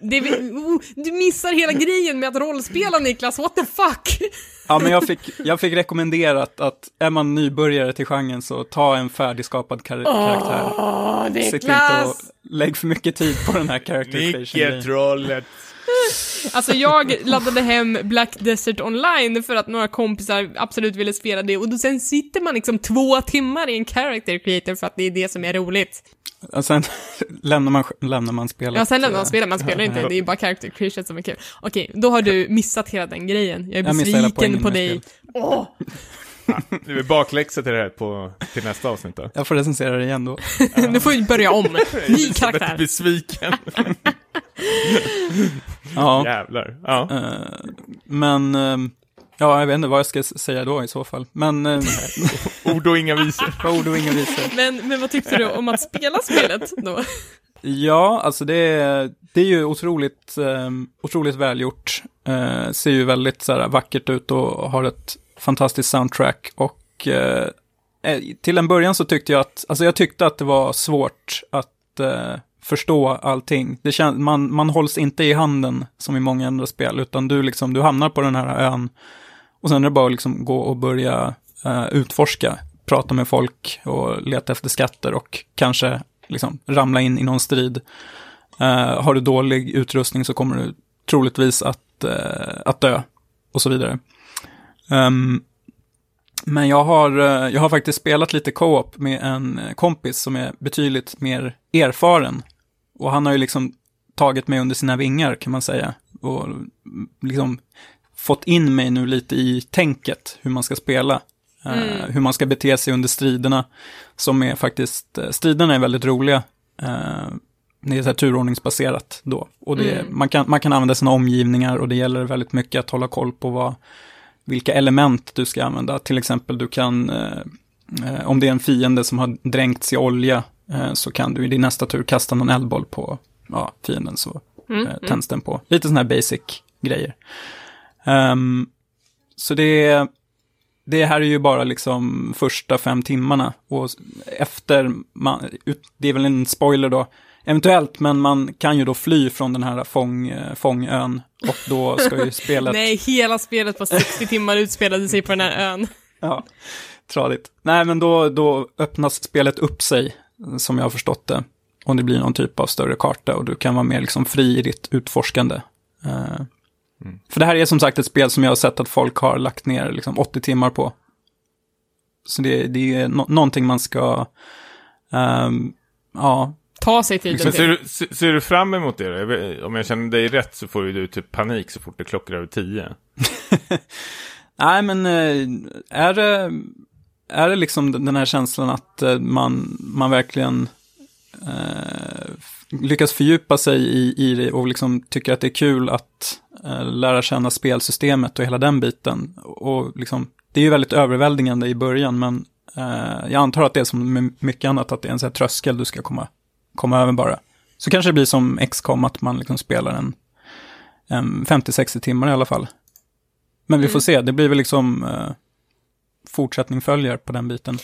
Speaker 1: Det, oh, du missar hela grejen med att rollspela Niklas, what the fuck?
Speaker 3: Ja, men jag fick, jag fick rekommenderat att är man nybörjare till genren så ta en färdigskapad kar- karaktär.
Speaker 1: Åh,
Speaker 3: Se till inte
Speaker 1: Niklas!
Speaker 3: att lägg för mycket tid på den här character creation
Speaker 2: Nicke trollet.
Speaker 1: Alltså jag laddade hem Black Desert Online för att några kompisar absolut ville spela det och då sen sitter man liksom två timmar i en character creator för att det är det som är roligt.
Speaker 3: Och sen lämnar man, lämnar man spelet.
Speaker 1: Ja, sen lämnar man spela, man spelar inte, det är bara character creation som är kul. Okej, då har du missat hela den grejen. Jag är
Speaker 3: Jag
Speaker 1: besviken
Speaker 3: poängen
Speaker 1: på dig. Åh!
Speaker 2: Det är bakläxa till det här på, till nästa avsnitt då.
Speaker 3: Jag får recensera det igen då.
Speaker 1: nu får vi börja om. Ny karaktär.
Speaker 2: besviken.
Speaker 3: Ja,
Speaker 2: Jävlar. Ja.
Speaker 3: eh, men... eh, ja, jag vet inte vad jag ska säga då i så fall. Men... Uh,
Speaker 2: Ord och inga visor.
Speaker 3: ord och inga visor.
Speaker 1: Men, men vad tyckte du om att spela spelet då?
Speaker 3: Ja, alltså det är, det är ju otroligt, eh, otroligt välgjort. Eh, ser ju väldigt så här, vackert ut och har ett fantastiskt soundtrack. Och eh, eh, till en början så tyckte jag att, alltså jag tyckte att det var svårt att eh, förstå allting. Det kän, man, man hålls inte i handen som i många andra spel, utan du liksom, du hamnar på den här ön Och sen är det bara att liksom gå och börja eh, utforska, prata med folk och leta efter skatter och kanske liksom ramla in i någon strid. Uh, har du dålig utrustning så kommer du troligtvis att, uh, att dö och så vidare. Um, men jag har, jag har faktiskt spelat lite co-op med en kompis som är betydligt mer erfaren. Och han har ju liksom tagit mig under sina vingar kan man säga. Och liksom fått in mig nu lite i tänket hur man ska spela. Eh, mm. Uh, hur man ska bete sig under striderna. Som är faktiskt, striderna är väldigt roliga. Uh, det är så här turordningsbaserat då. Och det, mm. man, kan, man kan använda sina omgivningar och det gäller väldigt mycket att hålla koll på vad, vilka element du ska använda. Till exempel du kan, om det är en fiende som har dränkts i olja, så kan du i din nästa tur kasta någon eldboll på ja, fienden så mm. tänds den på. Lite sådana här basic grejer. Um, så det, det här är ju bara liksom första fem timmarna och efter, man, det är väl en spoiler då, eventuellt, men man kan ju då fly från den här fång, fångön och då ska ju spelet...
Speaker 1: Nej, hela spelet på 60 timmar utspelade sig på den här ön.
Speaker 3: ja, tradigt. Nej, men då, då öppnas spelet upp sig, som jag har förstått det. Och det blir någon typ av större karta och du kan vara mer liksom fri i ditt utforskande. Uh, Mm. För det här är som sagt ett spel som jag har sett att folk har lagt ner liksom 80 timmar på. Så det, det är no någonting man ska, um, ja.
Speaker 1: Ta sig tiden
Speaker 2: till. Ser du, ser du fram emot det? Om jag känner dig rätt så får du typ panik så fort det klockar över 10.
Speaker 3: Nej, men eh, är det, är det liksom den här känslan att eh, man, man verkligen eh, lyckas fördjupa sig i, i det och liksom tycker att det är kul att eh, lära känna spelsystemet och hela den biten. Och liksom, det är ju väldigt överväldigande i början, men eh, jag antar att det är som med mycket annat, att det är en sån här tröskel du ska komma, komma över bara. Så kanske det blir som XCOM, att man liksom spelar en, en 50-60 timmar i alla fall. Men vi får mm. se, det blir väl liksom eh, fortsättning följer på den biten.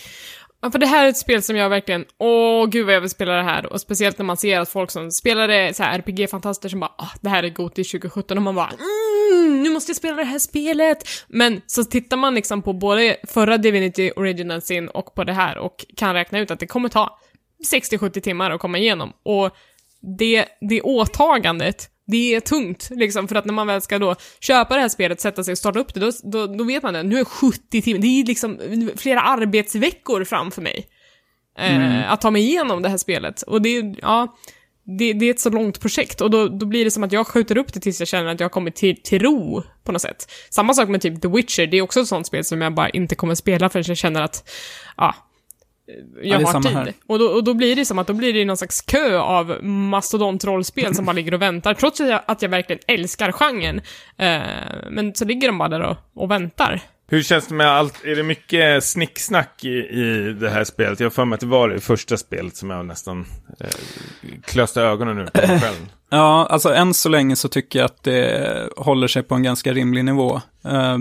Speaker 1: Ja, för det här är ett spel som jag verkligen, åh gud vad jag vill spela det här. Och speciellt när man ser att folk som spelar det, så RPG-fantaster som bara, ah, det här är Goti 2017 och man bara, mm, nu måste jag spela det här spelet. Men så tittar man liksom på både förra Divinity Original Sin och på det här och kan räkna ut att det kommer ta 60-70 timmar att komma igenom. Och det, det åtagandet det är tungt, liksom, för att när man väl ska då köpa det här spelet, sätta sig och starta upp det, då, då, då vet man det. Nu är 70 timmar, det är liksom flera arbetsveckor framför mig. Eh, mm. att ta mig igenom det här spelet. Och det är, ja, det, det, är ett så långt projekt och då, då blir det som att jag skjuter upp det tills jag känner att jag har kommit till, till ro på något sätt. Samma sak med typ The Witcher, det är också ett sånt spel som jag bara inte kommer spela förrän jag känner att, ja, jag ja, har tid. Och då, och då blir det som att då blir det någon slags kö av mastodontrollspel som bara ligger och väntar, trots att jag, att jag verkligen älskar genren. Uh, men så ligger de bara där och, och väntar.
Speaker 2: Hur känns det med allt? Är det mycket snicksnack i, i det här spelet? Jag har för mig att det var det första spelet som jag nästan eh, klöste ögonen ur på mig själv.
Speaker 3: Ja, alltså än så länge så tycker jag att det håller sig på en ganska rimlig nivå. Uh,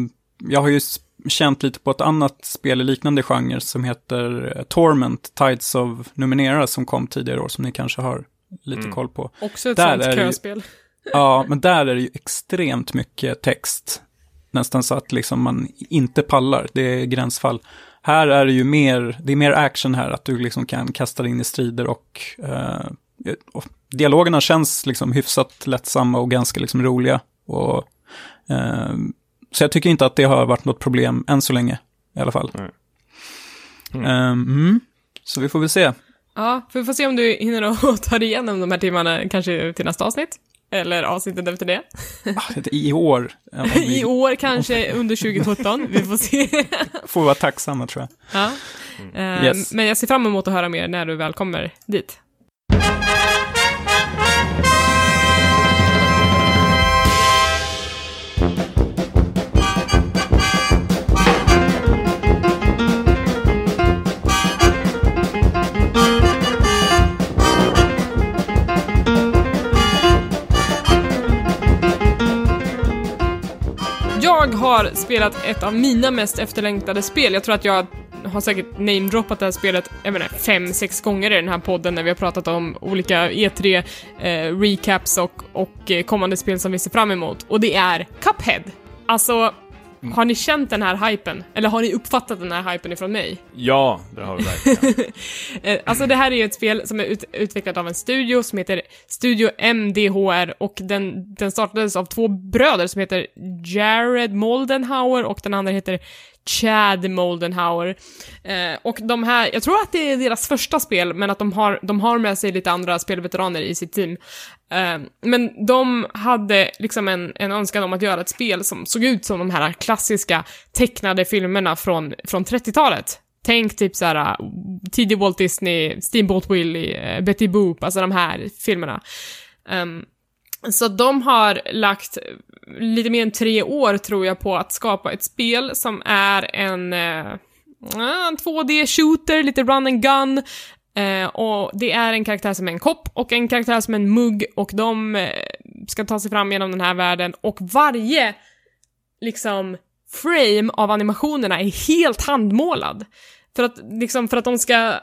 Speaker 3: jag har ju känt lite på ett annat spel i liknande genre som heter eh, Torment, Tides of Numenera som kom tidigare år som ni kanske har lite mm. koll på.
Speaker 1: Också ett där sånt köspel.
Speaker 3: ja, men där är det ju extremt mycket text. Nästan så att liksom man inte pallar, det är gränsfall. Här är det ju mer, det är mer action här, att du liksom kan kasta dig in i strider och, eh, och dialogerna känns liksom hyfsat lättsamma och ganska liksom roliga. Och eh, så jag tycker inte att det har varit något problem än så länge, i alla fall. Mm. Mm. Um, så vi får väl se.
Speaker 1: Ja, vi får se om du hinner att ta dig igenom de här timmarna, kanske till nästa avsnitt. Eller avsnittet efter det.
Speaker 3: Ah, I år.
Speaker 1: I år kanske under 2017, vi får se.
Speaker 3: får vara tacksamma tror
Speaker 1: jag. Ja. Mm. Uh, yes. Men jag ser fram emot att höra mer när du väl kommer dit. Har spelat ett av mina mest efterlängtade spel. Jag tror att jag har säkert namedroppat det här spelet, jag menar, fem, sex gånger i den här podden när vi har pratat om olika E3 eh, recaps och, och eh, kommande spel som vi ser fram emot. Och det är Cuphead. Alltså, har ni känt den här hypen? Eller har ni uppfattat den här hypen ifrån mig?
Speaker 2: Ja, det har vi verkligen.
Speaker 1: Eh, Alltså det här är ju ett spel som är ut utvecklat av en studio som heter Studio MDHR och den, den startades av två bröder som heter Jared Moldenhauer och den andra heter Chad Moldenhauer. Eh, och de här, jag tror att det är deras första spel, men att de har, de har med sig lite andra spelveteraner i sitt team. Eh, men de hade liksom en, en önskan om att göra ett spel som såg ut som de här klassiska tecknade filmerna från, från 30-talet. Tänk typ såhär, eh, tidig Walt Disney, Steamboat Willie, eh, Betty Boop, alltså de här filmerna. Um, så de har lagt lite mer än tre år, tror jag, på att skapa ett spel som är en, uh, en 2D-shooter, lite run and gun, Eh, och det är en karaktär som är en kopp och en karaktär som är en mugg och de eh, ska ta sig fram genom den här världen och varje liksom frame av animationerna är helt handmålad. För att, liksom, för att de ska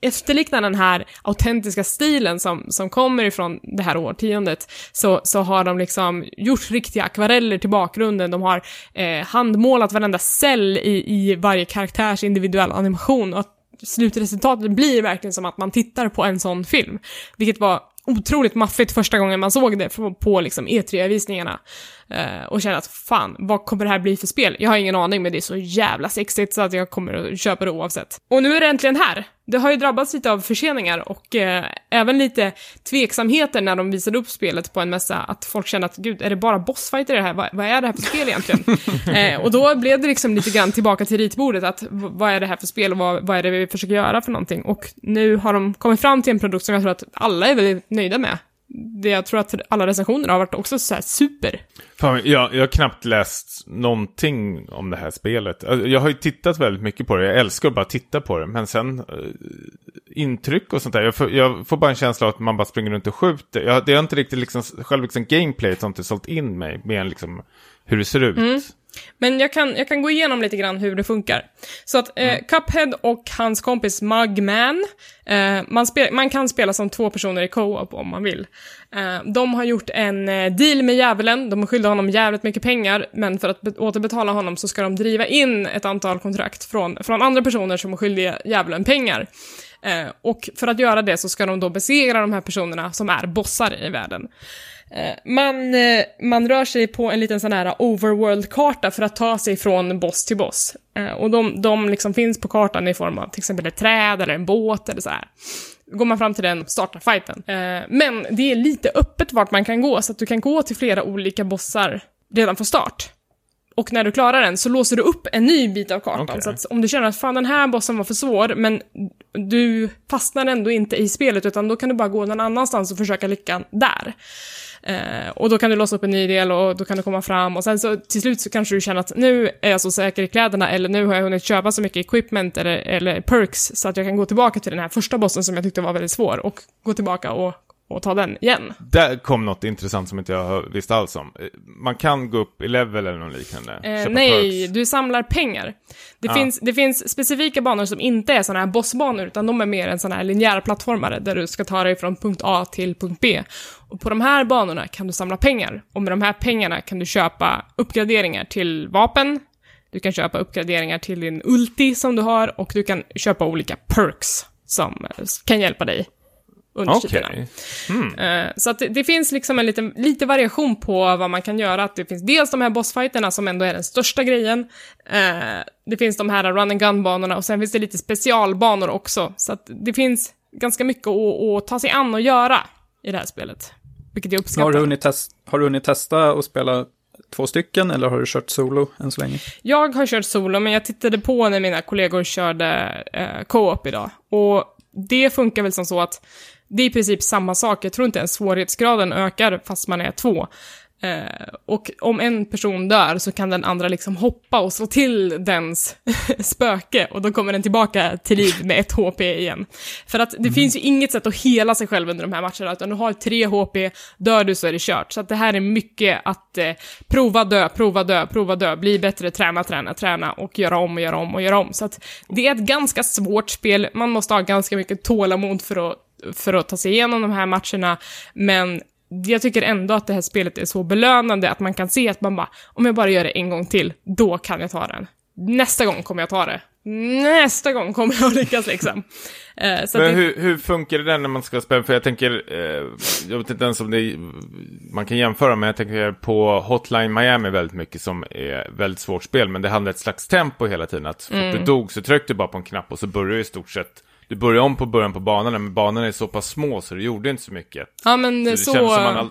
Speaker 1: efterlikna den här autentiska stilen som, som kommer ifrån det här årtiondet, så, så har de liksom gjort riktiga akvareller till bakgrunden, de har eh, handmålat varenda cell i, i varje karaktärs individuella animation, och att slutresultatet blir verkligen som att man tittar på en sån film. Vilket var otroligt maffigt första gången man såg det på, på liksom E3-visningarna. Eh, och kände att fan, vad kommer det här bli för spel? Jag har ingen aning, men det är så jävla sexigt så att jag kommer att köpa det oavsett. Och nu är det äntligen här! Det har ju drabbats lite av förseningar och eh, även lite tveksamheter när de visade upp spelet på en mässa, att folk kände att gud, är det bara bossfighter i det här? Vad, vad är det här för spel egentligen? eh, och då blev det liksom lite grann tillbaka till ritbordet, att vad är det här för spel och vad, vad är det vi försöker göra för någonting? Och nu har de kommit fram till en produkt som jag tror att alla är väldigt nöjda med. Det jag tror att alla recensioner har varit också så här super.
Speaker 2: Fan, jag, jag har knappt läst någonting om det här spelet. Alltså, Jag har ju tittat väldigt mycket på det. Jag älskar att bara titta på det. Men sen eh, intryck och sånt där. Jag får, jag får bara en känsla av att man bara springer runt och skjuter. Jag, det har inte riktigt liksom, själv liksom gameplayet har inte sålt in mig. Mer än liksom hur det ser ut.
Speaker 1: Men jag kan, jag kan gå igenom lite grann hur det funkar. Så att eh, Cuphead och hans kompis Mugman, eh, man, man kan spela som två personer i co-op om man vill. Eh, de har gjort en eh, deal med djävulen, de skyllde honom jävligt mycket pengar, men för att be- återbetala honom så ska de driva in ett antal kontrakt från, från andra personer som är skyldiga djävulen pengar. Eh, och för att göra det så ska de då besegra de här personerna som är bossar i världen. Eh, Man, eh, man rör sig på en liten sån här overworld-karta för att ta sig från boss till boss. Eh, Och de, de liksom finns på kartan i form av till exempel ett träd eller en båt eller så här. Går man fram till den startar fighten. Men det är lite öppet vart man kan gå, så att du kan gå till flera olika bossar redan från start. Och när du klarar den så låser du upp en ny bit av kartan.
Speaker 2: Okej.
Speaker 1: Så att om du känner att fan den här bossen var för svår, men du fastnar ändå inte i spelet, utan då kan du bara gå någon annanstans och försöka lyckan där. Eh, och då kan du låsa upp en ny del och då kan du komma fram. Och sen så till slut så kanske du känner att nu är jag så säker i kläderna eller nu har jag hunnit köpa så mycket equipment eller, eller perks så att jag kan gå tillbaka till den här första bossen som jag tyckte var väldigt svår och gå tillbaka och, och ta den igen.
Speaker 2: Där kom något intressant som inte jag visste alls om. Eh, Man kan gå upp i level eller något liknande.
Speaker 1: Eh, nej,
Speaker 2: perks.
Speaker 1: du samlar pengar. Det,
Speaker 2: Ja.
Speaker 1: finns, det finns specifika banor som inte är sådana här bossbanor, utan de är mer en sån här linjär plattformare där du ska ta dig från punkt A till punkt B. Och på de här banorna kan du samla pengar, och med de här pengarna kan du köpa uppgraderingar till vapen, du kan köpa uppgraderingar till din ulti som du har, och du kan köpa olika perks som eh, kan hjälpa dig under
Speaker 2: Okej.
Speaker 1: striderna. Eh, Så att det, det finns liksom en liten, lite variation på vad man kan göra. Att det finns dels de här bossfighterna som ändå är den största grejen. Eh, Det finns de här run and gun-banorna och sen finns det lite specialbanor också. Så att det finns ganska mycket att, att ta sig an och göra i det här spelet. Vilket jag uppskattar.
Speaker 3: Har du, hunnit test, har du hunnit testa att spela två stycken eller har du kört solo än så länge?
Speaker 1: Jag har kört solo, men jag tittade på när mina kollegor körde eh, co-op idag. Och det funkar väl som så att det är i princip samma sak. Jag tror inte ens svårighetsgraden ökar fast man är två. Eh, och om en person dör så kan den andra liksom hoppa och slå till dens spöke och då kommer den tillbaka till liv med ett HP igen. För att det finns ju inget sätt att hela sig själv under de här matcherna, utan du har tre HP, dör du så är det kört. Så att det här är mycket att eh, prova dö, prova dö, prova dö, bli bättre, träna, träna, träna och göra om och göra om och göra om. Så att det är ett ganska svårt spel, man måste ha ganska mycket tålamod för att, för att ta sig igenom de här matcherna, men jag tycker ändå att det här spelet är så belönande att man kan se att man bara, om jag bara gör det en gång till, då kan jag ta den. Nästa gång kommer jag ta det. Nästa gång kommer jag lyckas liksom.
Speaker 2: Eh, Men det... hur, hur, funkar det där när man ska spela? För jag tänker, eh, jag vet inte ens om det är, man kan jämföra, men jag tänker på Hotline Miami väldigt mycket som är väldigt svårt spel, men det handlar ett slags tempo hela tiden. Att mm. du dog så tryckte du bara på en knapp och så börjar du i stort sett du börjar om på början på banorna, men banorna är så pass små så det gjorde inte så mycket.
Speaker 1: Ja, men så... så.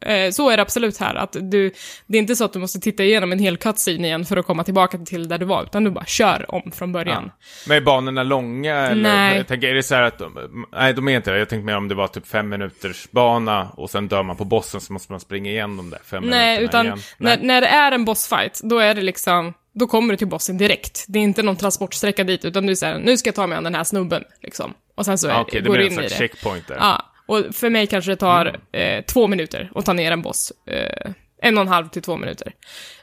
Speaker 1: Eh, så är det absolut här, att du, det är inte så att du måste titta igenom en hel cutscene igen för att komma tillbaka till där du var, utan du bara kör om från början. Ja.
Speaker 2: Men är banorna långa eller? Nej. Jag tänker, är det så här att, de, nej de är inte det, jag tänkte mer om det var typ fem minuters bana och sen dör man på bossen så måste man springa igen de där fem
Speaker 1: nej,
Speaker 2: utan
Speaker 1: igen. Nej, utan när det är en bossfight, då är det liksom, då kommer du till bossen direkt. Det är inte någon transportsträcka dit, utan du säger nu ska jag ta mig an den här snubben, liksom. Och sen så ah, okay, går du in i det. Okej, det
Speaker 2: blir en checkpoint där.
Speaker 1: Ja. Och för mig kanske det tar mm. eh, två minuter att ta ner en boss. Eh, en och en halv till två minuter.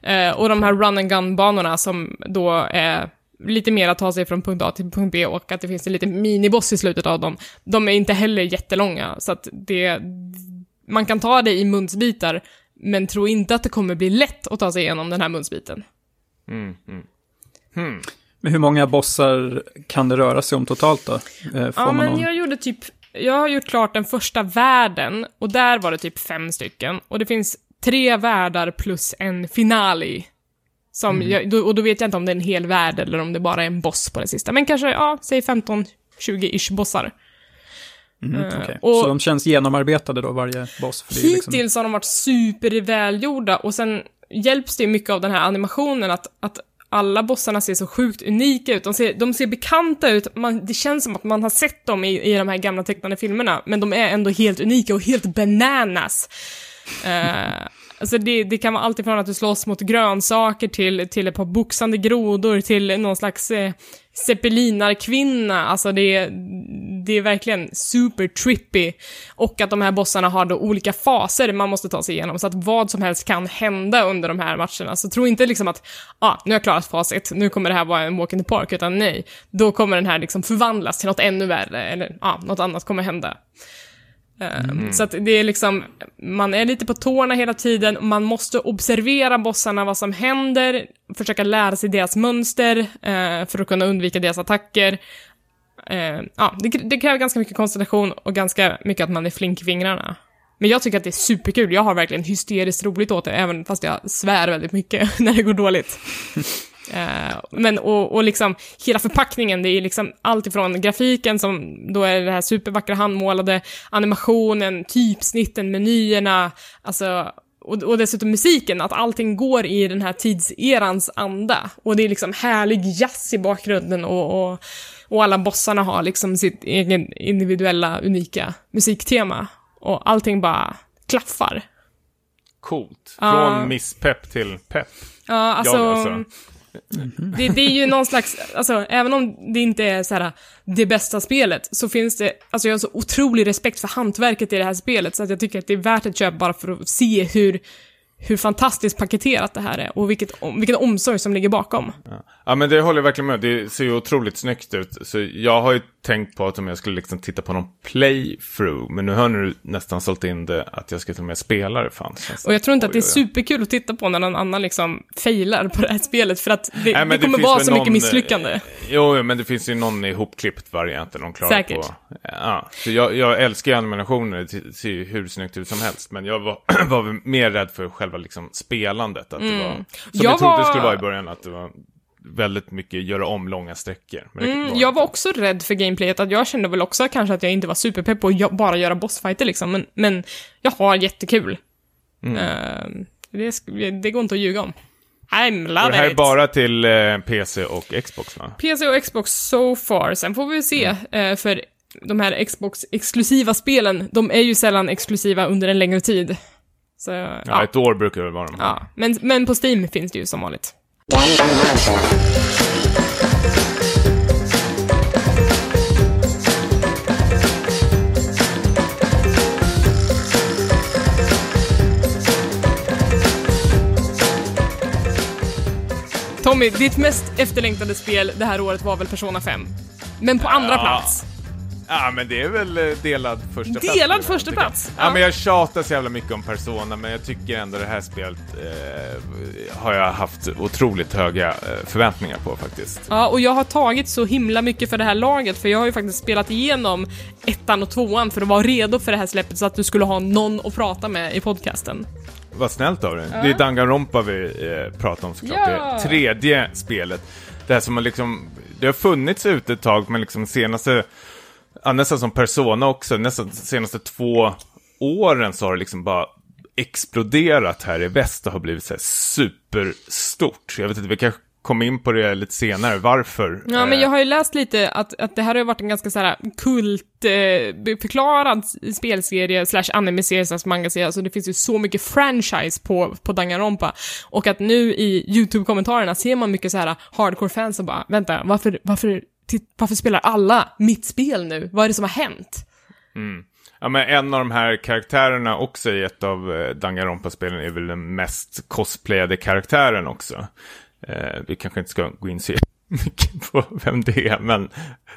Speaker 1: Eh, och de här run and gun-banorna som då är lite mer att ta sig från punkt A till punkt B och att det finns en liten miniboss i slutet av dem. De är inte heller jättelånga, så att det... Man kan ta det i munsbitar, men tro inte att det kommer bli lätt att ta sig igenom den här munsbiten. Mm, mm.
Speaker 3: Hmm. Men hur många bossar kan det röra sig om totalt då?
Speaker 1: Eh, ja, men någon... jag gjorde typ jag har gjort klart den första världen och där var det typ fem stycken. Och det finns tre världar plus en finale. Som mm. jag, och då vet jag inte om det är en hel värld eller om det bara är en boss på den sista. Men kanske, ja, säg 15-20-ish bossar.
Speaker 3: Mm, uh, okay. och så de känns genomarbetade då, varje boss?
Speaker 1: För liksom- hittills liksom... har de varit supervälgjorda och sen hjälps det mycket av den här animationen att, att alla bossarna ser så sjukt unika ut. De ser, de ser bekanta ut, man, det känns som att man har sett dem i, i de här gamla tecknade filmerna, men de är ändå helt unika och helt bananas. Uh, alltså det, det kan vara allt ifrån att du slåss mot grönsaker till, till ett par boxande grodor till någon slags eh, zeppelinarkvinna, alltså det är, det är verkligen super trippy. Och att de här bossarna har då olika faser man måste ta sig igenom, så att vad som helst kan hända under de här matcherna. Så tro inte liksom att, ah, nu har jag klarat fas 1, nu kommer det här vara en walk in the park, utan nej, då kommer den här liksom förvandlas till något ännu värre, eller ja, ah, något annat kommer hända. Ehm, mm. Så att det är liksom, man är lite på tårna hela tiden, man måste observera bossarna, vad som händer, försöka lära sig deras mönster uh, för att kunna undvika deras attacker. Uh, ja, det, det, kräver ganska mycket koncentration och ganska mycket att man är flink i fingrarna. Men jag tycker att det är superkul, jag har verkligen hysteriskt roligt åt det, även fast jag svär väldigt mycket när det går dåligt. Uh, men och, och liksom hela förpackningen, det är liksom allt ifrån grafiken som då är det här supervackra handmålade, animationen, typsnitten, menyerna, alltså och, och dessutom musiken, att allting går i den här tidserans anda. Och det är liksom härlig jazz i bakgrunden och, och, och alla bossarna har liksom sitt egen individuella, unika musiktema. Och allting bara klaffar.
Speaker 2: Coolt. Från uh, Miss Pepp till Pepp.
Speaker 1: Ja, alltså, alltså. Det, det, är ju någon slags, alltså även om det inte är så här, det bästa spelet, så finns det, alltså jag har så otrolig respekt för hantverket i det här spelet, så att jag tycker att det är värt ett köp bara för att se hur, hur fantastiskt paketerat det här är och vilket, vilken omsorg som ligger bakom.
Speaker 2: Ja. ja, men det håller jag verkligen med Det ser ju otroligt snyggt ut. Så jag har ju tänkt på att om jag skulle liksom titta på någon playthrough. Men nu har du nästan sålt in det att jag ska till och med spela det fanns.
Speaker 1: Och jag tror inte att det är superkul att titta på när någon annan liksom failar på det här spelet. För att det, Nej, det kommer det vara så någon, mycket misslyckande.
Speaker 2: Jo, men det finns ju någon ihopklippt variant där de klarar Säkert. på. Ja, så jag, jag älskar ju animationer. Det ser ju hur snyggt ut som helst. Men jag var, var mer rädd för själva liksom spelandet. Att mm. det var, som jag, jag trodde var... det skulle vara i början. Att det var väldigt mycket göra om långa sträckor.
Speaker 1: Mm, jag var också rädd för gameplayet, att jag kände väl också kanske att jag inte var superpepp på att bara göra bossfighter liksom, men, men jag har jättekul. Mm. Uh, det, det, går inte att ljuga om. I'm loving
Speaker 2: det här är bara till uh, PC och Xbox va?
Speaker 1: PC och Xbox so far, sen får vi se, mm. uh, för de här Xbox-exklusiva spelen, de är ju sällan exklusiva under en längre tid. Så, ja,
Speaker 2: ja, ett år brukar det vara de.
Speaker 1: Ja, men, men på Steam finns det ju som vanligt. Tommy, ditt mest efterlängtade spel det här året var väl Persona 5? Men på andra ja. plats?
Speaker 2: Ja, men det är väl eh, delad första plats.
Speaker 1: Delad
Speaker 2: jag,
Speaker 1: första plats?
Speaker 2: Ja.
Speaker 1: Ja.
Speaker 2: men jag tjatar så jävla mycket om Persona, men jag tycker ändå det här spelet eh, har jag haft otroligt höga eh, förväntningar på faktiskt.
Speaker 1: Ja, och jag har tagit så himla mycket för det här laget, för jag har ju faktiskt spelat igenom ettan och tvåan för att vara redo för det här släppet så att du skulle ha någon att prata med i podcasten.
Speaker 2: Vad snällt av dig. Det är Danganronpa vi eh, pratar om såklart.
Speaker 1: Ja.
Speaker 2: Det tredje spelet. Det här som har liksom, det har funnits ute ett tag, men liksom senaste, ja, nästan som Persona också, nästan senaste två åren så har det liksom bara exploderat här i väst och har blivit så här superstort. Jag vet inte, vi kanske kommer in på det lite senare, varför.
Speaker 1: Ja, men
Speaker 2: Eh,
Speaker 1: jag har ju läst lite att, att det här har varit en ganska så här kult eh, förklarad spelserie slash anime-serie slash manga-serie, alltså det finns ju så mycket franchise på, på Danganronpa. Och att nu i YouTube-kommentarerna ser man mycket så här hardcore-fans som bara, vänta, varför, varför, varför spelar alla mitt spel nu? Vad är det som har hänt?
Speaker 2: Ja, men en av de här karaktärerna också i ett av eh, Danganronpa-spelen är väl den mest cosplayade karaktären också. Eh, vi kanske inte ska gå in så mycket på vem det är, men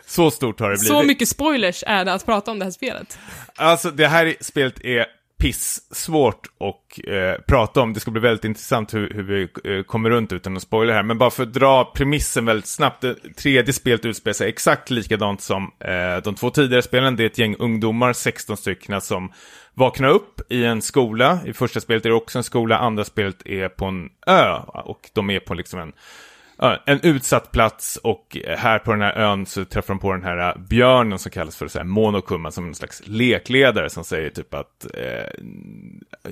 Speaker 2: så stort har det blivit.
Speaker 1: Så mycket spoilers är det att prata om det här spelet.
Speaker 2: Alltså, det här spelet är piss svårt att eh, prata om. Det ska bli väldigt intressant hur, hur vi eh, kommer runt utan att spoila här. Men bara för att dra premissen väldigt snabbt. Det tredje spelet utspelar sig exakt likadant som eh, de två tidigare spelen. Det är ett gäng ungdomar, 16 stycken, som vaknar upp i en skola. I första spelet är det också en skola, andra spelet är på en ö. Och de är på liksom en en utsatt plats och här på den här ön så träffar de på den här äh, björnen som kallas för så här Monokumma som en slags lekledare som säger typ att eh,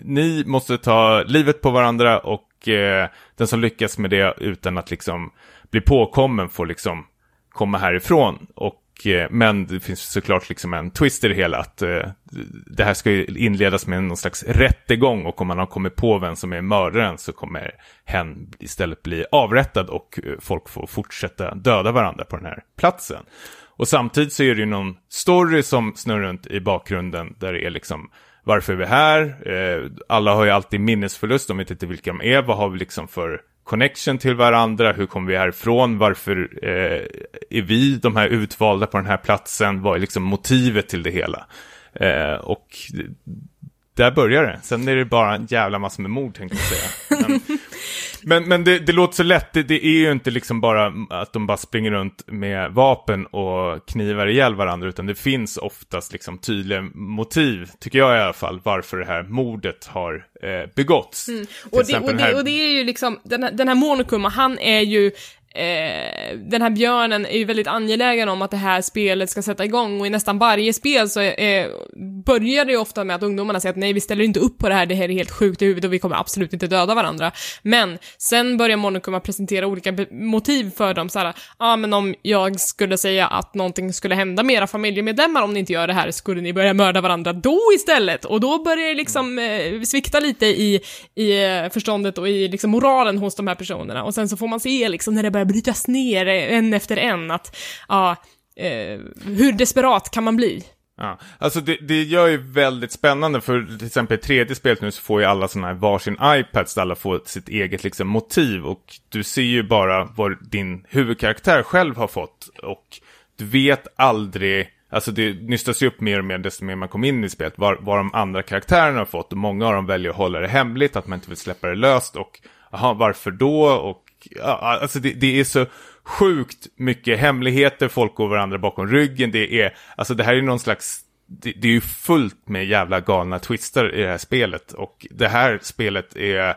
Speaker 2: ni måste ta livet på varandra och eh, den som lyckas med det utan att liksom bli påkommen får liksom komma härifrån. Och, Eh, men det finns såklart liksom en twist i det hela att eh, det här ska ju inledas med någon slags rättegång och om man har kommit på vem som är mördaren så kommer hen istället bli avrättad och eh, folk får fortsätta döda varandra på den här platsen. Och samtidigt så är det ju någon story som snurrar runt i bakgrunden där det är liksom varför är vi här? Eh, alla har ju alltid minnesförlust, de vet inte vilka de är, vad har vi liksom för connection till varandra, hur kommer vi härifrån, varför eh, är vi de här utvalda på den här platsen, vad är liksom motivet till det hela? Eh, och där börjar det, sen är det bara en jävla massa med mord tänkte jag säga. Men, men, men det, det låter så lätt, det, det är ju inte liksom bara att de bara springer runt med vapen och knivar ihjäl varandra, utan det finns oftast liksom tydliga motiv, tycker jag i alla fall, varför det här mordet har eh, begåtts.
Speaker 1: Mm. Och det, och, det,
Speaker 2: här-
Speaker 1: och det är ju liksom, den här, den här Monokuma, han är ju Eh, den här björnen är ju väldigt angelägen om att det här spelet ska sätta igång och i nästan varje spel så eh, börjar det ju ofta med att ungdomarna säger att nej, vi ställer inte upp på det här, det här är helt sjukt i huvudet och vi kommer absolut inte döda varandra. Men sen börjar Monokuma presentera olika motiv för dem, såhär, ja ah, men om jag skulle säga att någonting skulle hända med era familjemedlemmar om ni inte gör det här, skulle ni börja mörda varandra då istället? Och då börjar det liksom eh, svikta lite i, i eh, förståndet och i liksom moralen hos de här personerna. Och sen så får man se liksom när det börjar brytas ner en efter en att, ja, eh, hur desperat kan man bli?
Speaker 2: Ja, alltså det, det gör ju väldigt spännande för till exempel i tredje spelet nu så får ju alla sådana här varsin iPads där alla får sitt eget liksom motiv och du ser ju bara vad din huvudkaraktär själv har fått och du vet aldrig, alltså det nystas ju upp mer och mer desto mer man kommer in i spelet vad, vad de andra karaktärerna har fått och många av dem väljer att hålla det hemligt, att man inte vill släppa det löst och aha, varför då och ja, alltså det, det är så sjukt mycket hemligheter, folk går varandra bakom ryggen, det är, alltså det här är någon slags, det, det är ju fullt med jävla galna twister i det här spelet. Och det här spelet är,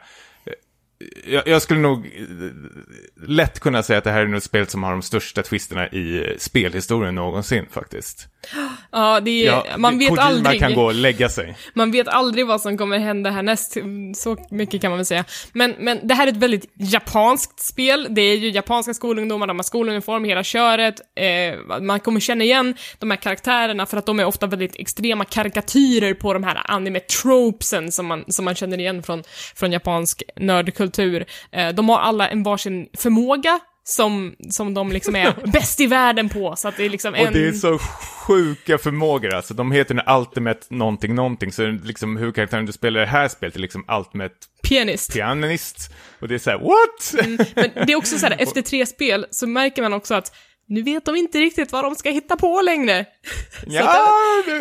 Speaker 2: jag, jag skulle nog eh, lätt kunna säga att det här är nog spelet som har de största twisterna i spelhistorien någonsin faktiskt.
Speaker 1: Ja, det är,
Speaker 2: Ja,
Speaker 1: man vet
Speaker 2: Kojima
Speaker 1: aldrig.
Speaker 2: kan gå och lägga sig.
Speaker 1: Man vet aldrig vad som kommer hända härnäst, så mycket kan man väl säga. Men, men det här är ett väldigt japanskt spel, det är ju japanska skolungdomar, de har skoluniform, hela köret, eh, man kommer känna igen de här karaktärerna för att de är ofta väldigt extrema karikatyrer på de här anime-tropesen som man, som man känner igen från, från japansk nördkultur. Eh, de har alla en varsin förmåga, som, som de liksom är bäst i världen på, så att det är liksom en...
Speaker 2: Och det är så sjuka förmågor alltså. De heter nu Ultimate någonting någonting. Så liksom huvudkaraktären du spelar i det här spelet är liksom Ultimate
Speaker 1: Pianist.
Speaker 2: Pianist. Och det är så här, what?
Speaker 1: Men det är också så här, efter tre spel så märker man också att nu vet de inte riktigt vad de ska hitta på längre.
Speaker 2: Ja,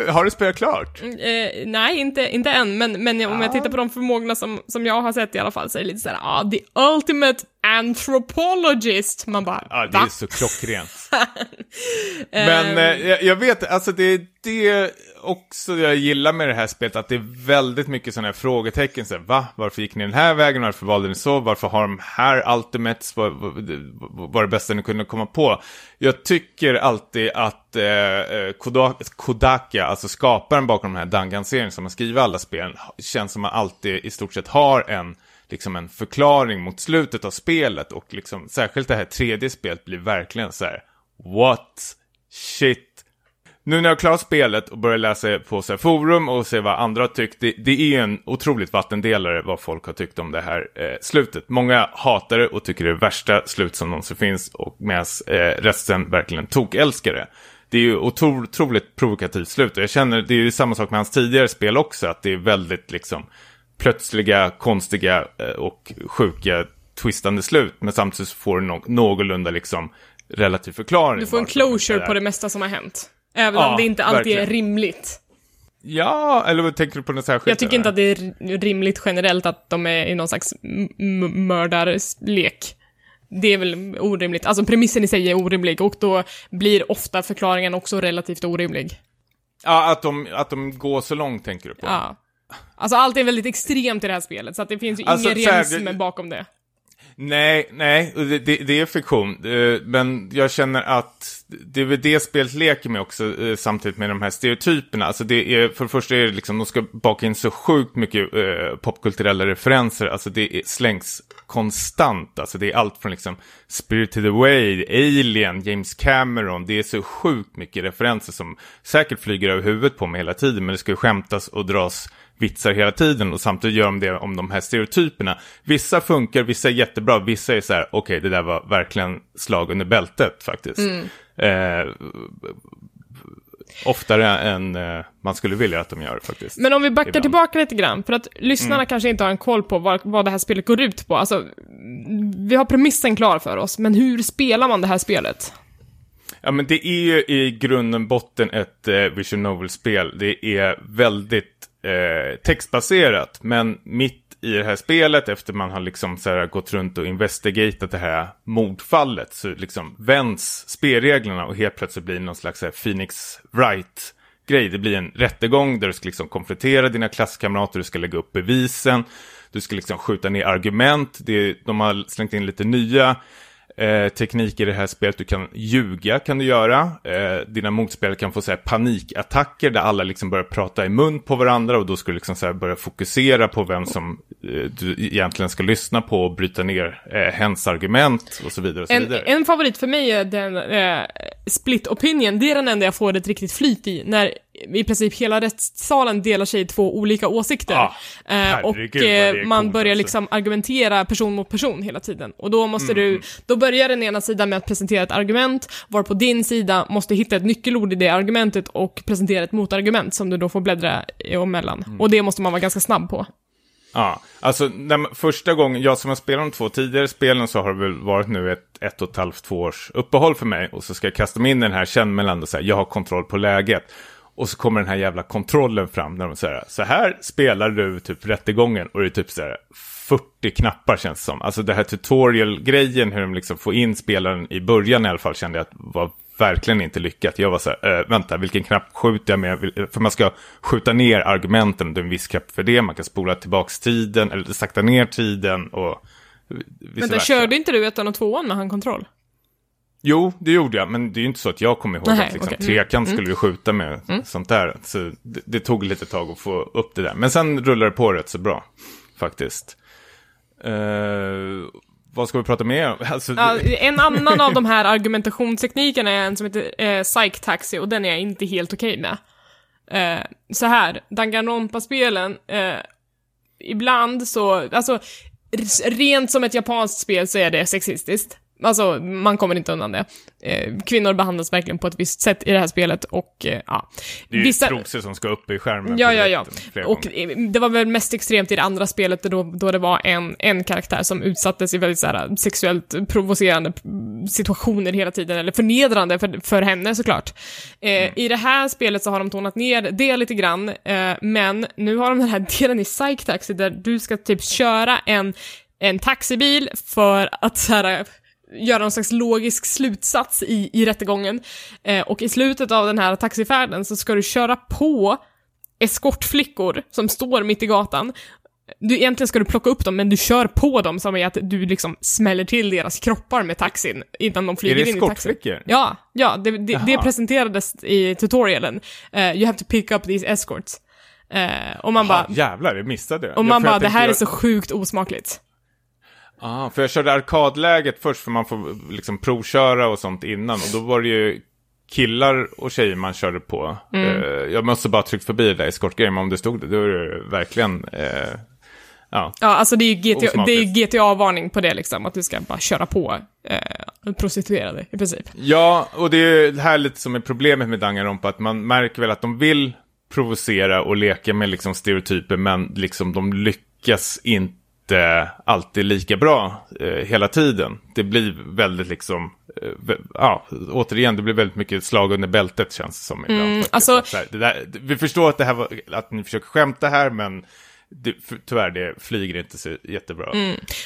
Speaker 2: har du spelat klart?
Speaker 1: Eh, nej, inte, inte än, men, men om jag tittar på de förmågorna som, som jag har sett i alla fall så är det lite såhär, ah, the ultimate anthropologist. Man bara,
Speaker 2: Ja, det
Speaker 1: va?
Speaker 2: är så klockrent. Men eh, jag, jag vet, alltså det är det också jag gillar med det här spelet, att det är väldigt mycket sådana här frågetecken. Så här, va? Varför gick ni den här vägen? Varför valde ni så? Varför har de här ultimates? Vad vad- var det bästa ni kunde komma på? Jag tycker alltid att eh, eh, Koda- Kodaka, alltså skaparen bakom den här Dangan-serien som har skrivit alla spelen, känns som att man alltid i stort sett har en liksom en förklaring mot slutet av spelet och liksom särskilt det här tredje spelet blir verkligen så här what shit nu när jag har klarat spelet och börjar läsa på så här forum och se vad andra har tyckt, det, det är en otroligt vattendelare vad folk har tyckt om det här eh, slutet. Många hatar det och tycker det är det värsta slut som någonsin finns och medan eh, resten verkligen tokälskar det. Det är ju otroligt provokativt slut och jag känner, det är ju samma sak med hans tidigare spel också, att det är väldigt liksom plötsliga, konstiga eh, och sjuka twistande slut. Men samtidigt så får du no någorlunda liksom relativ förklaring.
Speaker 1: Du får en closure
Speaker 2: är
Speaker 1: på det mesta som har hänt. Även
Speaker 2: Ja,
Speaker 1: om det inte alltid är
Speaker 2: verkligen.
Speaker 1: rimligt.
Speaker 2: Ja, eller vad tänker du på något särskilt?
Speaker 1: Jag tycker
Speaker 2: eller?
Speaker 1: inte att det är ri- rimligt generellt att de är i någon slags mördarlek. Det är väl orimligt. Alltså premissen i sig är orimlig och då blir ofta förklaringen också relativt orimlig.
Speaker 2: Ja, att de, att de går så långt tänker du på.
Speaker 1: Ja. Alltså allt är väldigt extremt i det här spelet, så att det finns ju
Speaker 2: Alltså,
Speaker 1: ingen realism
Speaker 2: det-
Speaker 1: bakom det.
Speaker 2: Nej, nej, det, det, är fiktion. Eh, Men jag känner att det är väl det spelet leker med också, eh, samtidigt med de här stereotyperna. Alltså det är, för det första är det liksom, de ska baka in så sjukt mycket eh, popkulturella referenser. Alltså det slängs konstant. Alltså det är allt från liksom Spirited Away, Alien, James Cameron. Det är så sjukt mycket referenser som säkert flyger över huvudet på mig hela tiden. Men det ska ju skämtas och dras vitsar hela tiden och samtidigt gör de det om de här stereotyperna. Vissa funkar, vissa är jättebra, vissa är så här, okej det där var verkligen slag under bältet faktiskt. Eh, oftare än eh, man skulle vilja att de gör faktiskt.
Speaker 1: Men om vi backar
Speaker 2: Ibland.
Speaker 1: tillbaka lite grann, för att lyssnarna
Speaker 2: Mm.
Speaker 1: kanske inte har en koll på vad, vad det här spelet går ut på. Alltså, vi har premissen klar för oss, men hur spelar man det här spelet?
Speaker 2: Ja, men det är ju i grunden botten ett eh, Vision Novel-spel. Det är väldigt eh, textbaserat, men mitt i det här spelet, efter man har liksom så här, gått runt och investigatat det här mordfallet, så liksom vänds spelreglerna och helt plötsligt blir det någon slags här, Phoenix Wright grej. Det blir en rättegång där du ska liksom konfrontera dina klasskamrater, du ska lägga upp bevisen, du ska liksom skjuta ner argument. Det, de har slängt in lite nya eh, teknik i det här spelet. Du kan ljuga, kan du göra. Eh, dina motspelare kan få så här, panikattacker där alla liksom börjar prata i mun på varandra och då ska du liksom så här, börja fokusera på vem som eh, du egentligen ska lyssna på och bryta ner eh, hens argument och så vidare. Och så
Speaker 1: En,
Speaker 2: vidare.
Speaker 1: en favorit för mig är den eh, split opinion, det är den enda jag får ett riktigt flyt i, när i princip hela rättssalen delar sig i två olika åsikter.
Speaker 2: Ja,
Speaker 1: eh, och
Speaker 2: herregud är
Speaker 1: eh, man börjar
Speaker 2: alltså.
Speaker 1: liksom argumentera person mot person hela tiden. Och då måste
Speaker 2: Mm.
Speaker 1: du, då börjar den ena sidan med att presentera ett argument, varpå din sida måste hitta ett nyckelord i det argumentet och presentera ett motargument som du då får bläddra emellan.
Speaker 2: Mm.
Speaker 1: Och det måste man vara ganska snabb på.
Speaker 2: Ja, alltså när första gången, jag som har spelat de två tidigare spelen så har det väl varit nu ett ett och ett halvt, två års uppehåll för mig. Och så ska jag kasta mig in i den här känn och säga, jag har kontroll på läget. Och så kommer den här jävla kontrollen fram när de säger, så här spelar du typ rättegången och det är typ så här 40 knappar känns det som. Alltså det här tutorial-grejen, hur de liksom får in spelaren i början i alla fall kände jag att var verkligen inte lyckat. Jag var så här, äh, vänta, vilken knapp skjuter jag med? För man ska skjuta ner argumenten, det är en viss knapp för det. Man kan spola tillbaks tiden, eller sakta ner tiden och versa.
Speaker 1: körde inte du ettan och tvåan med handkontroll?
Speaker 2: Jo, det gjorde jag, men det är ju inte så att jag kommer ihåg
Speaker 1: Nej,
Speaker 2: att liksom,
Speaker 1: okej.
Speaker 2: trekant skulle du skjuta med sånt där. Så det, det tog lite tag att få upp det där. Men sen rullade det på rätt så bra, faktiskt. Eh, vad ska vi prata mer om? Alltså,
Speaker 1: Ja, en annan av de här argumentationsteknikerna är en som heter eh, Psych Taxi och den är jag inte helt okej med. Eh, så här, Danganronpa-spelen, eh, ibland så, alltså, rent som ett japanskt spel så är det sexistiskt. Alltså, man kommer inte undan det. Eh, kvinnor behandlas verkligen på ett visst sätt i det här spelet och eh, ja.
Speaker 2: Det är ju
Speaker 1: Vissa-
Speaker 2: trosor som ska upp i skärmen.
Speaker 1: Ja, ja, ja. Och
Speaker 2: gånger.
Speaker 1: eh, det var väl mest extremt i det andra spelet då, då det var en, en karaktär som utsattes i väldigt så här, sexuellt provocerande situationer hela tiden, eller förnedrande för, för henne såklart.
Speaker 2: Mm.
Speaker 1: I det här spelet så har de tonat ner det lite grann, men nu har de den här delen i Psych Taxi där du ska typ köra en, en taxibil för att så här, göra någon slags logisk slutsats i, i rättegången. Eh, och i slutet av den här taxifärden så ska du köra på eskortflickor som står mitt i gatan. Du, egentligen ska du plocka upp dem, men du kör på dem som är att du liksom smäller till deras kroppar med taxin innan de
Speaker 2: Är
Speaker 1: flyger
Speaker 2: det
Speaker 1: in i taxin.
Speaker 2: eskortflickor?
Speaker 1: Ja, ja, det, det, det presenterades i tutorialen. Eh, you have to pick up these escorts. Eh, och man bara,
Speaker 2: jävlar, jag missade det.
Speaker 1: och man bara, det här är
Speaker 2: jag-
Speaker 1: så sjukt osmakligt.
Speaker 2: Ah, för jag körde arkadläget först för man får liksom provköra och sånt innan. Och då var det ju killar och tjejer man körde på.
Speaker 1: Mm.
Speaker 2: Eh, jag måste bara tryckt förbi det där eskortgrejen, men om det stod det, då är det verkligen... Eh, ja.
Speaker 1: Ja, alltså det är ju GTA, det är ju GTA-varning på det liksom, att du ska bara köra på eh, prostituerade i princip.
Speaker 2: ja, och det är det här lite som är problemet med Danganronpa, att man märker väl att de vill provocera och leka med liksom stereotyper, men liksom de lyckas inte alltid lika bra eh, hela tiden. Det blir väldigt liksom, eh, ja, återigen, det blir väldigt mycket slag under bältet känns det som ibland.
Speaker 1: Mm, alltså-
Speaker 2: här, där, vi förstår att, det här var, att ni försöker skämta här, men det, tyvärr, det flyger inte så jättebra.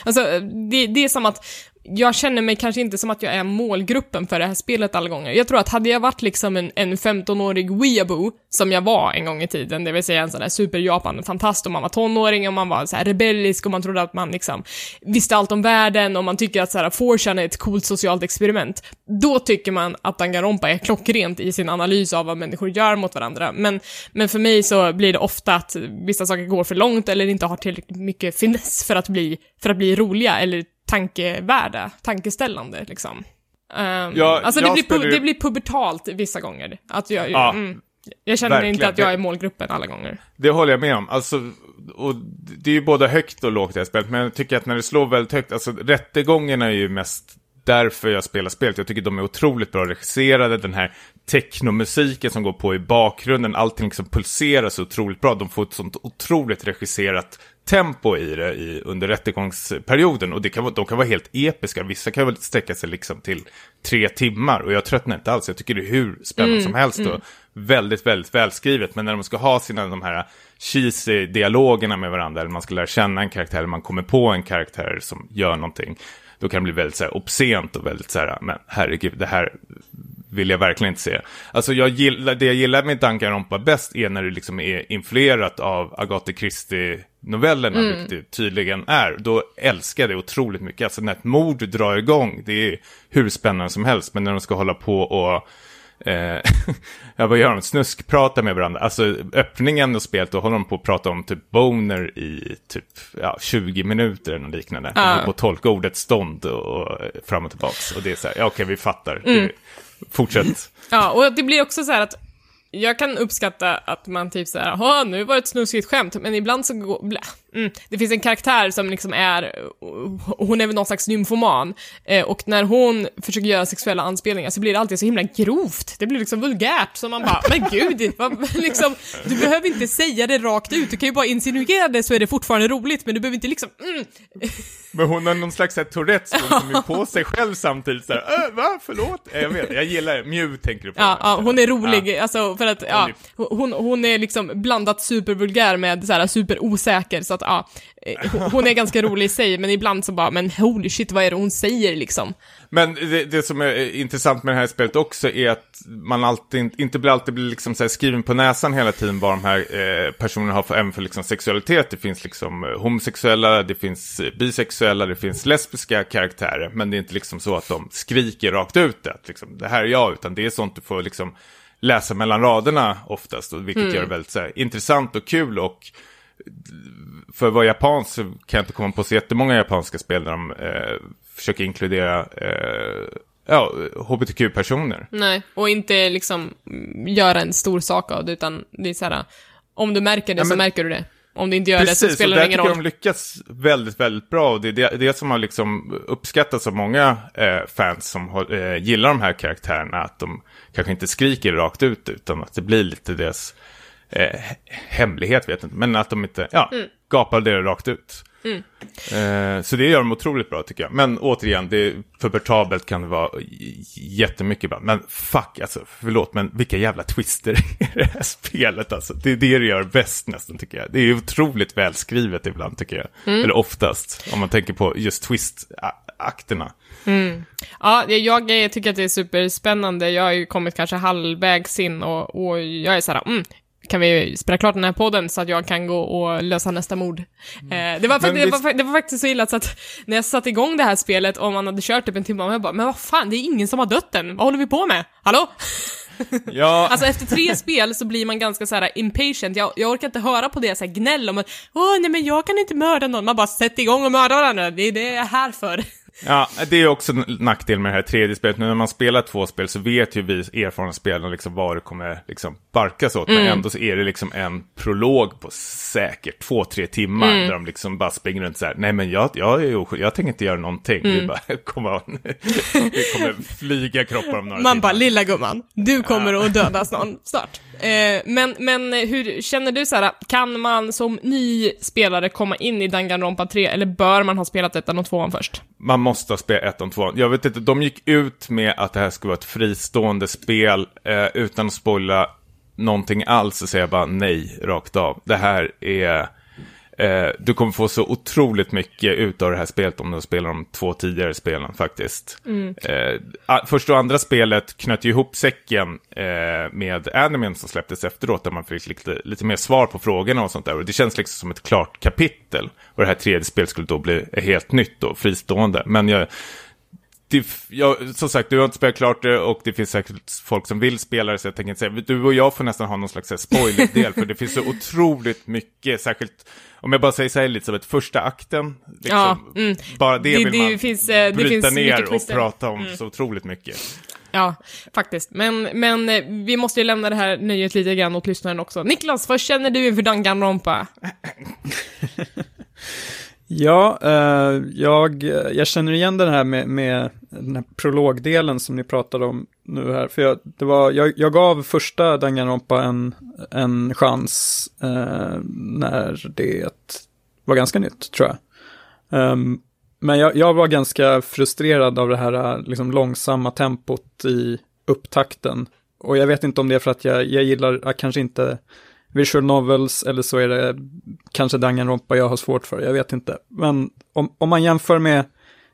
Speaker 1: Alltså, det, det är som att jag känner mig kanske inte som att jag är målgruppen för det här spelet alla gånger. Jag tror att hade jag varit liksom en, en 15-årig weeaboo, som jag var en gång i tiden, det vill säga en sån där super-Japan-fantast och man var tonåring och man var så här rebellisk och man trodde att man liksom visste allt om världen och man tycker att så här 4chan är ett coolt socialt experiment. Då tycker man att Danganronpa är klockrent i sin analys av vad människor gör mot varandra. Men, men för mig så blir det ofta att vissa saker går för långt eller inte har tillräckligt mycket finess för att bli, för att bli roliga eller tankevärda, tankeställande liksom. Um,
Speaker 2: Ja,
Speaker 1: alltså det blir,
Speaker 2: ju-
Speaker 1: det blir pubertalt vissa gånger. Att jag,
Speaker 2: Ja,
Speaker 1: mm, jag känner
Speaker 2: verkligen.
Speaker 1: inte att jag är målgruppen alla gånger.
Speaker 2: Det håller jag med om. Alltså, och det är ju både högt och lågt i det spelet, men jag tycker att när det slår väldigt högt, alltså rättegångarna är ju mest därför jag spelar spelet. Jag tycker de är otroligt bra regisserade, den här technomusiken som går på i bakgrunden, allting liksom pulserar så otroligt bra. De får ett sånt otroligt regisserat tempo i det i, under rättegångsperioden och det kan, de kan vara helt episka. Vissa kan väl sträcka sig liksom till tre timmar och jag tröttnar inte alls. Jag tycker det är hur spännande som helst och väldigt, väldigt välskrivet. Men när de ska ha sina de här cheesy dialogerna med varandra, eller man ska lära känna en karaktär, eller man kommer på en karaktär som gör någonting, då kan det bli väldigt så här obscent och väldigt så här, men herregud, det här vill jag verkligen inte se. Alltså jag gillar, det jag gillar med Danganronpa bäst är när det liksom är influerat av Agatha Christie-novellerna, vilket det tydligen är. Då älskar jag det otroligt mycket. Alltså när ett mord drar igång, det är hur spännande som helst. Men när de ska hålla på och Eh, ja, vad gör de? Snuskprata med varandra. Alltså öppningen och spelet, då håller de på att prata om typ boner i typ ja, 20 minuter eller något liknande. De håller på att tolka ordet stånd och, och fram och tillbaks. Och det är så här, ja okej vi fattar. Det, fortsätt.
Speaker 1: Ja, och det blir också så här att jag kan uppskatta att man typ såhär, jaha, nu var det ett snuskigt skämt, men ibland så går, mm, det finns en karaktär som liksom är, hon är väl någon slags nymfoman, eh, och när hon försöker göra sexuella anspelningar så blir det alltid så himla grovt, det blir liksom vulgärt, så man bara, men gud, vad, liksom, du behöver inte säga det rakt ut, du kan ju bara insinuera det så är det fortfarande roligt, men du behöver inte liksom, mm,
Speaker 2: Men hon har någon slags här Tourettes, hon kommer på sig själv samtidigt. Så här, äh, va, förlåt? Jag vet, jag gillar det. Mew tänker du på.
Speaker 1: Ja, ja, hon är rolig, alltså för att, ja,
Speaker 2: Hon
Speaker 1: hon, hon är liksom blandat supervulgär med så här superosäker, så att ja, eh, hon- är ganska rolig i sig, men ibland så bara, men holy shit, vad är det hon säger liksom?
Speaker 2: Men det, det som är intressant med det här spelet också är att man alltid, inte blir alltid blir liksom så skriven på näsan hela tiden vad de här eh, personerna har för, även för liksom sexualitet. Det finns liksom eh, homosexuella, det finns bisexuella, det finns lesbiska karaktärer. Men det är inte liksom så att de skriker rakt ut att liksom, det här är jag, utan det är sånt du får liksom läsa mellan raderna oftast, vilket gör det väldigt så här, intressant och kul och för att vara japansk så kan jag inte komma på så jättemånga japanska spel där de eh, försöker inkludera eh, ja, hbtq-personer.
Speaker 1: Nej, och inte liksom göra en stor sak av det, utan det är så här, om du märker det
Speaker 2: Ja,
Speaker 1: så
Speaker 2: men-
Speaker 1: märker du det. Om det inte gör det så
Speaker 2: Precis, och
Speaker 1: spelar
Speaker 2: där
Speaker 1: det ingen
Speaker 2: tycker
Speaker 1: roll.
Speaker 2: jag de lyckas väldigt, väldigt bra. Och det är det, det som har liksom uppskattats av många eh, fans som har, eh, gillar de här karaktärerna. Att de kanske inte skriker rakt ut, utan att det blir lite deras eh, he- hemlighet, vet jag inte. Men att de inte, ja,
Speaker 1: Mm.
Speaker 2: gapar det rakt ut. Eh, så det gör de otroligt bra tycker jag. Men återigen, det är pubertabelt kan det vara jättemycket bra. Men fuck, alltså förlåt, men vilka jävla twister i det här spelet alltså. Det är det det gör bäst nästan tycker jag. Det är otroligt välskrivet ibland tycker jag. Eller oftast, om man tänker på just twist-akterna.
Speaker 1: Ja, det- jag eh, tycker att det är superspännande. Jag har ju kommit kanske halvvägs in och, och jag är så här, mm, kan vi spela klart den här podden så att jag kan gå och lösa nästa mord? Eh, det, var,
Speaker 2: Men
Speaker 1: det, var, det var faktiskt så illa så att när jag satte igång det här spelet och man hade kört typ en timme, jag bara, men vad fan, det är ingen som har dött än, vad håller vi på med? Hallå?
Speaker 2: Ja,
Speaker 1: Alltså efter tre spel så blir man ganska så här impatient, jag, jag orkar inte höra på det så här gnäll om att åh nej men jag kan inte mörda någon, man bara sätt igång och mörda varandra, det är det jag är här för.
Speaker 2: Ja, det är också en nackdel med det här tredje spelet. Nu när man spelar två spel så vet ju vi erfarna spelare liksom vad det kommer liksom barkas åt. Men ändå så är det liksom en prolog på säkert två, tre timmar. Där de liksom bara springer runt så här. Nej men jag, jag, är oskyldig, jag tänker inte göra någonting. Vi bara, kom on. Det kommer flyga kroppar om några
Speaker 1: Man
Speaker 2: timmar.
Speaker 1: bara, lilla gumman, du kommer att dödas någon snart. Eh, men, men hur känner du så här, kan man som ny spelare komma in i Danganronpa 3, eller bör man ha spelat ettan och tvåan först?
Speaker 2: Man måste ha spelat ettan och tvåan. Jag vet inte, de gick ut med att det här skulle vara ett fristående spel eh, utan att spoila någonting alls så säger jag bara nej rakt av. Det här är... Eh, du kommer få så otroligt mycket ut av det här spelet om du spelar de två tidigare spelen faktiskt. Eh, a- första och andra spelet knöt ju ihop säcken eh, med animen som släpptes efteråt där man fick lite, lite mer svar på frågorna och sånt där. Och det känns liksom som ett klart kapitel. Och det här tredje spelet skulle då bli helt nytt och fristående. Men jag, det, jag, som sagt, du har inte spelat klart det och det finns säkert folk som vill spela det, så jag tänker inte säga, du och jag får nästan ha någon slags här spoiler-del, för det finns så otroligt mycket, särskilt, om jag bara säger så här ett första akten, liksom,
Speaker 1: Ja, mm.
Speaker 2: bara det,
Speaker 1: Det-
Speaker 2: vill
Speaker 1: det
Speaker 2: man
Speaker 1: finns, eh, det
Speaker 2: bryta ner och.
Speaker 1: Mm.
Speaker 2: prata om så otroligt mycket.
Speaker 1: Ja, faktiskt. Men, men eh, vi måste ju lämna det här nöjet lite grann åt lyssnaren också. Niklas, vad känner du inför Danganronpa?
Speaker 3: Ja, eh, jag, jag känner igen den här med, med den här prologdelen som ni pratade om nu här. För jag, det var, jag, jag gav första Danganronpa en, en chans eh, när det var ganska nytt, tror jag. Um, men jag, jag var ganska frustrerad av det här eh, liksom, långsamma tempot i upptakten. Och jag vet inte om det är för att jag, jag gillar kanske inte visual novels eller så är det kanske Danganronpa jag har svårt för, jag vet inte. Men om, om man jämför med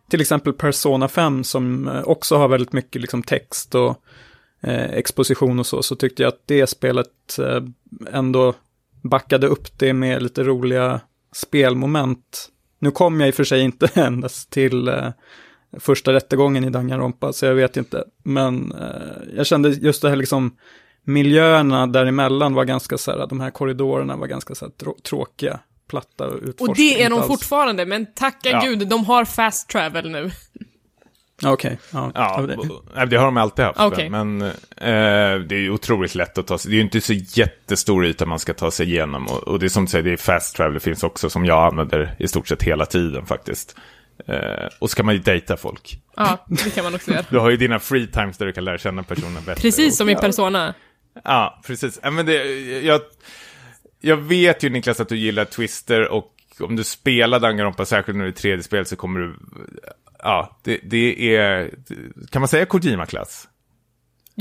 Speaker 3: till exempel Persona 5 som eh, också har väldigt mycket liksom text och eh, exposition och så, så tyckte jag att det spelet eh, ändå backade upp det med lite roliga spelmoment. Nu kom jag i och för sig inte endast till eh, första rättegången i Danganronpa, så jag vet inte. Men eh, jag kände just det här liksom miljöerna däremellan var ganska så här, de här korridorerna var ganska så här trå- tråkiga, platta och utforskade.
Speaker 1: Och det är de
Speaker 3: alls.
Speaker 1: fortfarande, men tacka
Speaker 2: Ja.
Speaker 1: gud, de har fast travel nu.
Speaker 3: Okej, ja.
Speaker 2: Ja,
Speaker 3: det-
Speaker 2: har de alltid haft.
Speaker 1: Okej.
Speaker 2: Men eh, det är otroligt lätt att ta sig. Det är ju inte så jättestor yta man ska ta sig igenom. Och, och det är som du säger, det är fast travel. Det finns också som jag använder i stort sett hela tiden faktiskt. Eh, och ska man ju dejta folk.
Speaker 1: Ja, det kan man också göra.
Speaker 2: Du har ju dina free times där du kan lära känna personen bättre.
Speaker 1: Precis som i Persona.
Speaker 2: Ja, precis. Men det, jag, jag vet ju Niklas att du gillar Twister och om du spelar Danganronpa, särskilt när det är tredje spel, så kommer du... Ja, det, det är... Kan man säga Kojima-klass?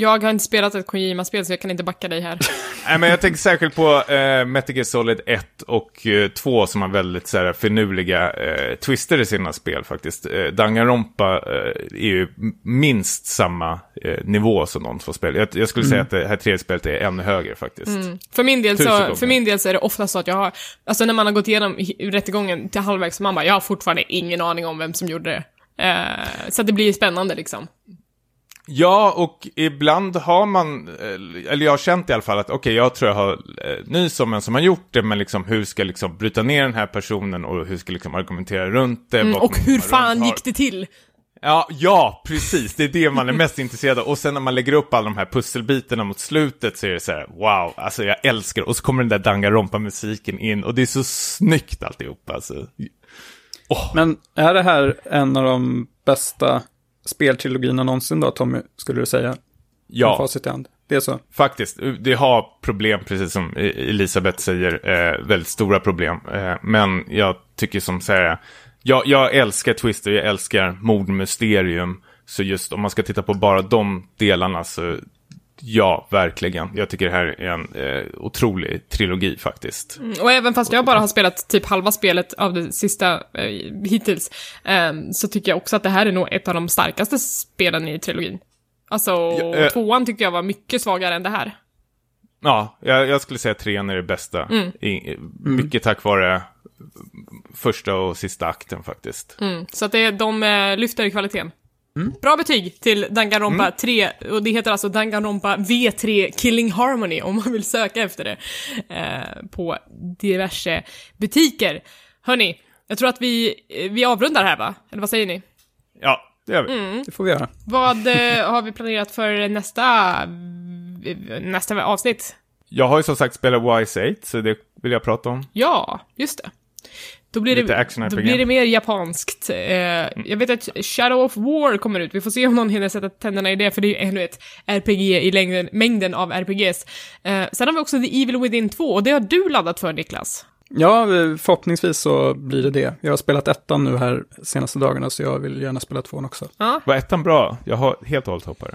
Speaker 1: Jag har inte spelat ett Kojima-spel, så jag kan inte backa dig här.
Speaker 2: Nej, men jag tänker särskilt på eh, Metal Gear Solid 1 och eh, 2 som har väldigt så här, finurliga eh, twister i sina spel faktiskt. Eh, Danganronpa eh, är ju minst samma eh, nivå som de två spel. Jag, jag skulle säga att det här tredje spelet är ännu högre faktiskt.
Speaker 1: För min, del
Speaker 2: Tusen
Speaker 1: så,
Speaker 2: gånger.
Speaker 1: för min del så är det ofta så att jag har, alltså när man har gått igenom rättegången till halvvägs, man bara, jag har fortfarande ingen aning om vem som gjorde det. Eh, så att det blir spännande liksom.
Speaker 2: Ja, och ibland har man, eh, eller jag har känt i alla fall att okej, jag tror jag har eh, nys om en som har gjort det, men liksom hur ska jag liksom bryta ner den här personen och hur ska jag liksom argumentera runt det?
Speaker 1: Mm, och hur fan gick det till?
Speaker 2: Ja, ja, precis. Det är det man är mest intresserad av. Och sen när man lägger upp alla de här pusselbitarna mot slutet så är det så här, wow, alltså jag älskar. Och så kommer den där Danganronpa-musiken in och det är så snyggt alltihop, alltså.
Speaker 3: Oh. Men är det här en av de bästa speltrilogierna någonsin då, Tommy, skulle du säga?
Speaker 2: Ja.
Speaker 3: Det är så?
Speaker 2: Faktiskt. Det har problem, precis som Elisabeth säger, eh, väldigt stora problem. Eh, men jag tycker som så här, jag, jag älskar Twister, jag älskar mordmysterium. Så just om man ska titta på bara de delarna så Ja, verkligen. Jag tycker det här är en eh, otrolig trilogi faktiskt.
Speaker 1: Mm, och även fast jag bara har spelat typ halva spelet av det sista eh, hittills, eh, så tycker jag också att det här är nog ett av de starkaste spelen i trilogin. Alltså, ja, eh, tvåan tyckte jag var mycket svagare än det här.
Speaker 2: Ja, jag, jag skulle säga trean är det bästa. Mm. I, mycket tack vare första och sista akten faktiskt.
Speaker 1: Mm, så att det, de eh, lyfter i kvaliteten. Mm. Bra betyg till Danganronpa mm. 3, och det heter alltså Danganronpa V3 Killing Harmony om man vill söka efter det eh, på diverse butiker. Hörni, jag tror att vi, vi avrundar här va? Eller vad säger ni?
Speaker 2: Ja, det gör vi.
Speaker 3: Mm. Det får vi göra.
Speaker 1: Vad eh, har vi planerat för nästa, nästa avsnitt?
Speaker 2: Jag har ju som sagt spelat Wise 8, så det vill jag prata om.
Speaker 1: Ja, just det. Då blir, det, då blir det mer japanskt. Eh, jag vet att Shadow of War kommer ut, vi får se om någon hinner sätta tänderna i det, för det är ju ännu ett RPG i längden, mängden av RPGs. Eh, sen har vi också The Evil Within 2, och det har du laddat för, Niklas.
Speaker 3: Ja, förhoppningsvis så blir det det. Jag har spelat ettan nu här senaste dagarna, så jag vill gärna spela tvåan också.
Speaker 2: Ja. Var ettan bra? Jag har helt och hållet hoppat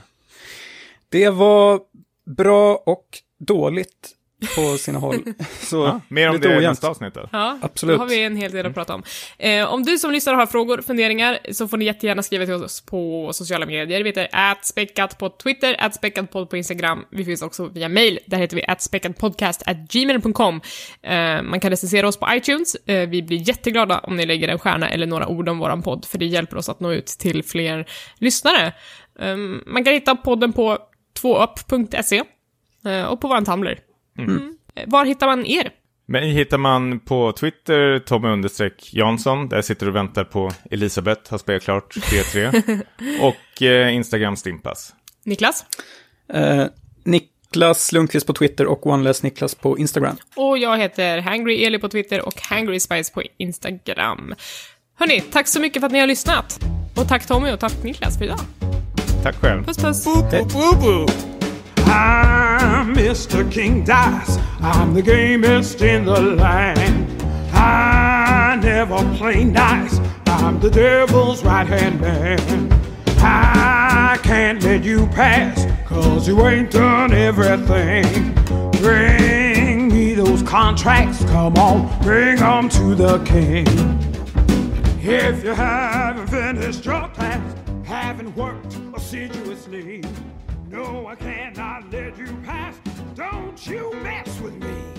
Speaker 3: det. var bra och dåligt på sina håll. Så
Speaker 2: ja, mer om det i nästa avsnitt då.
Speaker 1: Ja, Absolut. då har vi en hel del att prata om. Eh, om du som lyssnar har frågor, funderingar, så får ni jättegärna skriva till oss på sociala medier. Vi heter atspäckat på Twitter, atspäckatpodd på Instagram. Vi finns också via mail, där heter vi atspäckatpodcast.gmail.com. Eh, man kan recensera oss på iTunes. Eh, vi blir jätteglada om ni lägger en stjärna eller några ord om våran podd, för det hjälper oss att nå ut till fler lyssnare. Eh, man kan hitta podden på 2up.se eh, och på vår Tumblr. Mm. Mm. Var hittar man er?
Speaker 2: Mig hittar man på Twitter, Tommy Jansson. Där sitter och väntar på Elisabeth, har spelat klart 3-3. och eh, Instagram Stimpas.
Speaker 1: Niklas?
Speaker 3: Eh, Niklas Lundqvist på Twitter och OneLess Niklas på Instagram.
Speaker 1: Och jag heter Hangry Eli på Twitter och Hangry Spice på Instagram. Hörni, tack så mycket för att ni har lyssnat. Och tack Tommy och tack Niklas för idag.
Speaker 2: Tack själv.
Speaker 1: Puss puss.
Speaker 2: Boop, boop, boop, boop. I'm Mr. King Dice. I'm the gamest in the land. I never play nice. I'm the devil's right hand man. I can't let you pass, cause you ain't done everything. Bring me those contracts, come on, bring them to the king. If you haven't finished your task, haven't worked assiduously, no, I cannot let you pass. Don't you mess with me.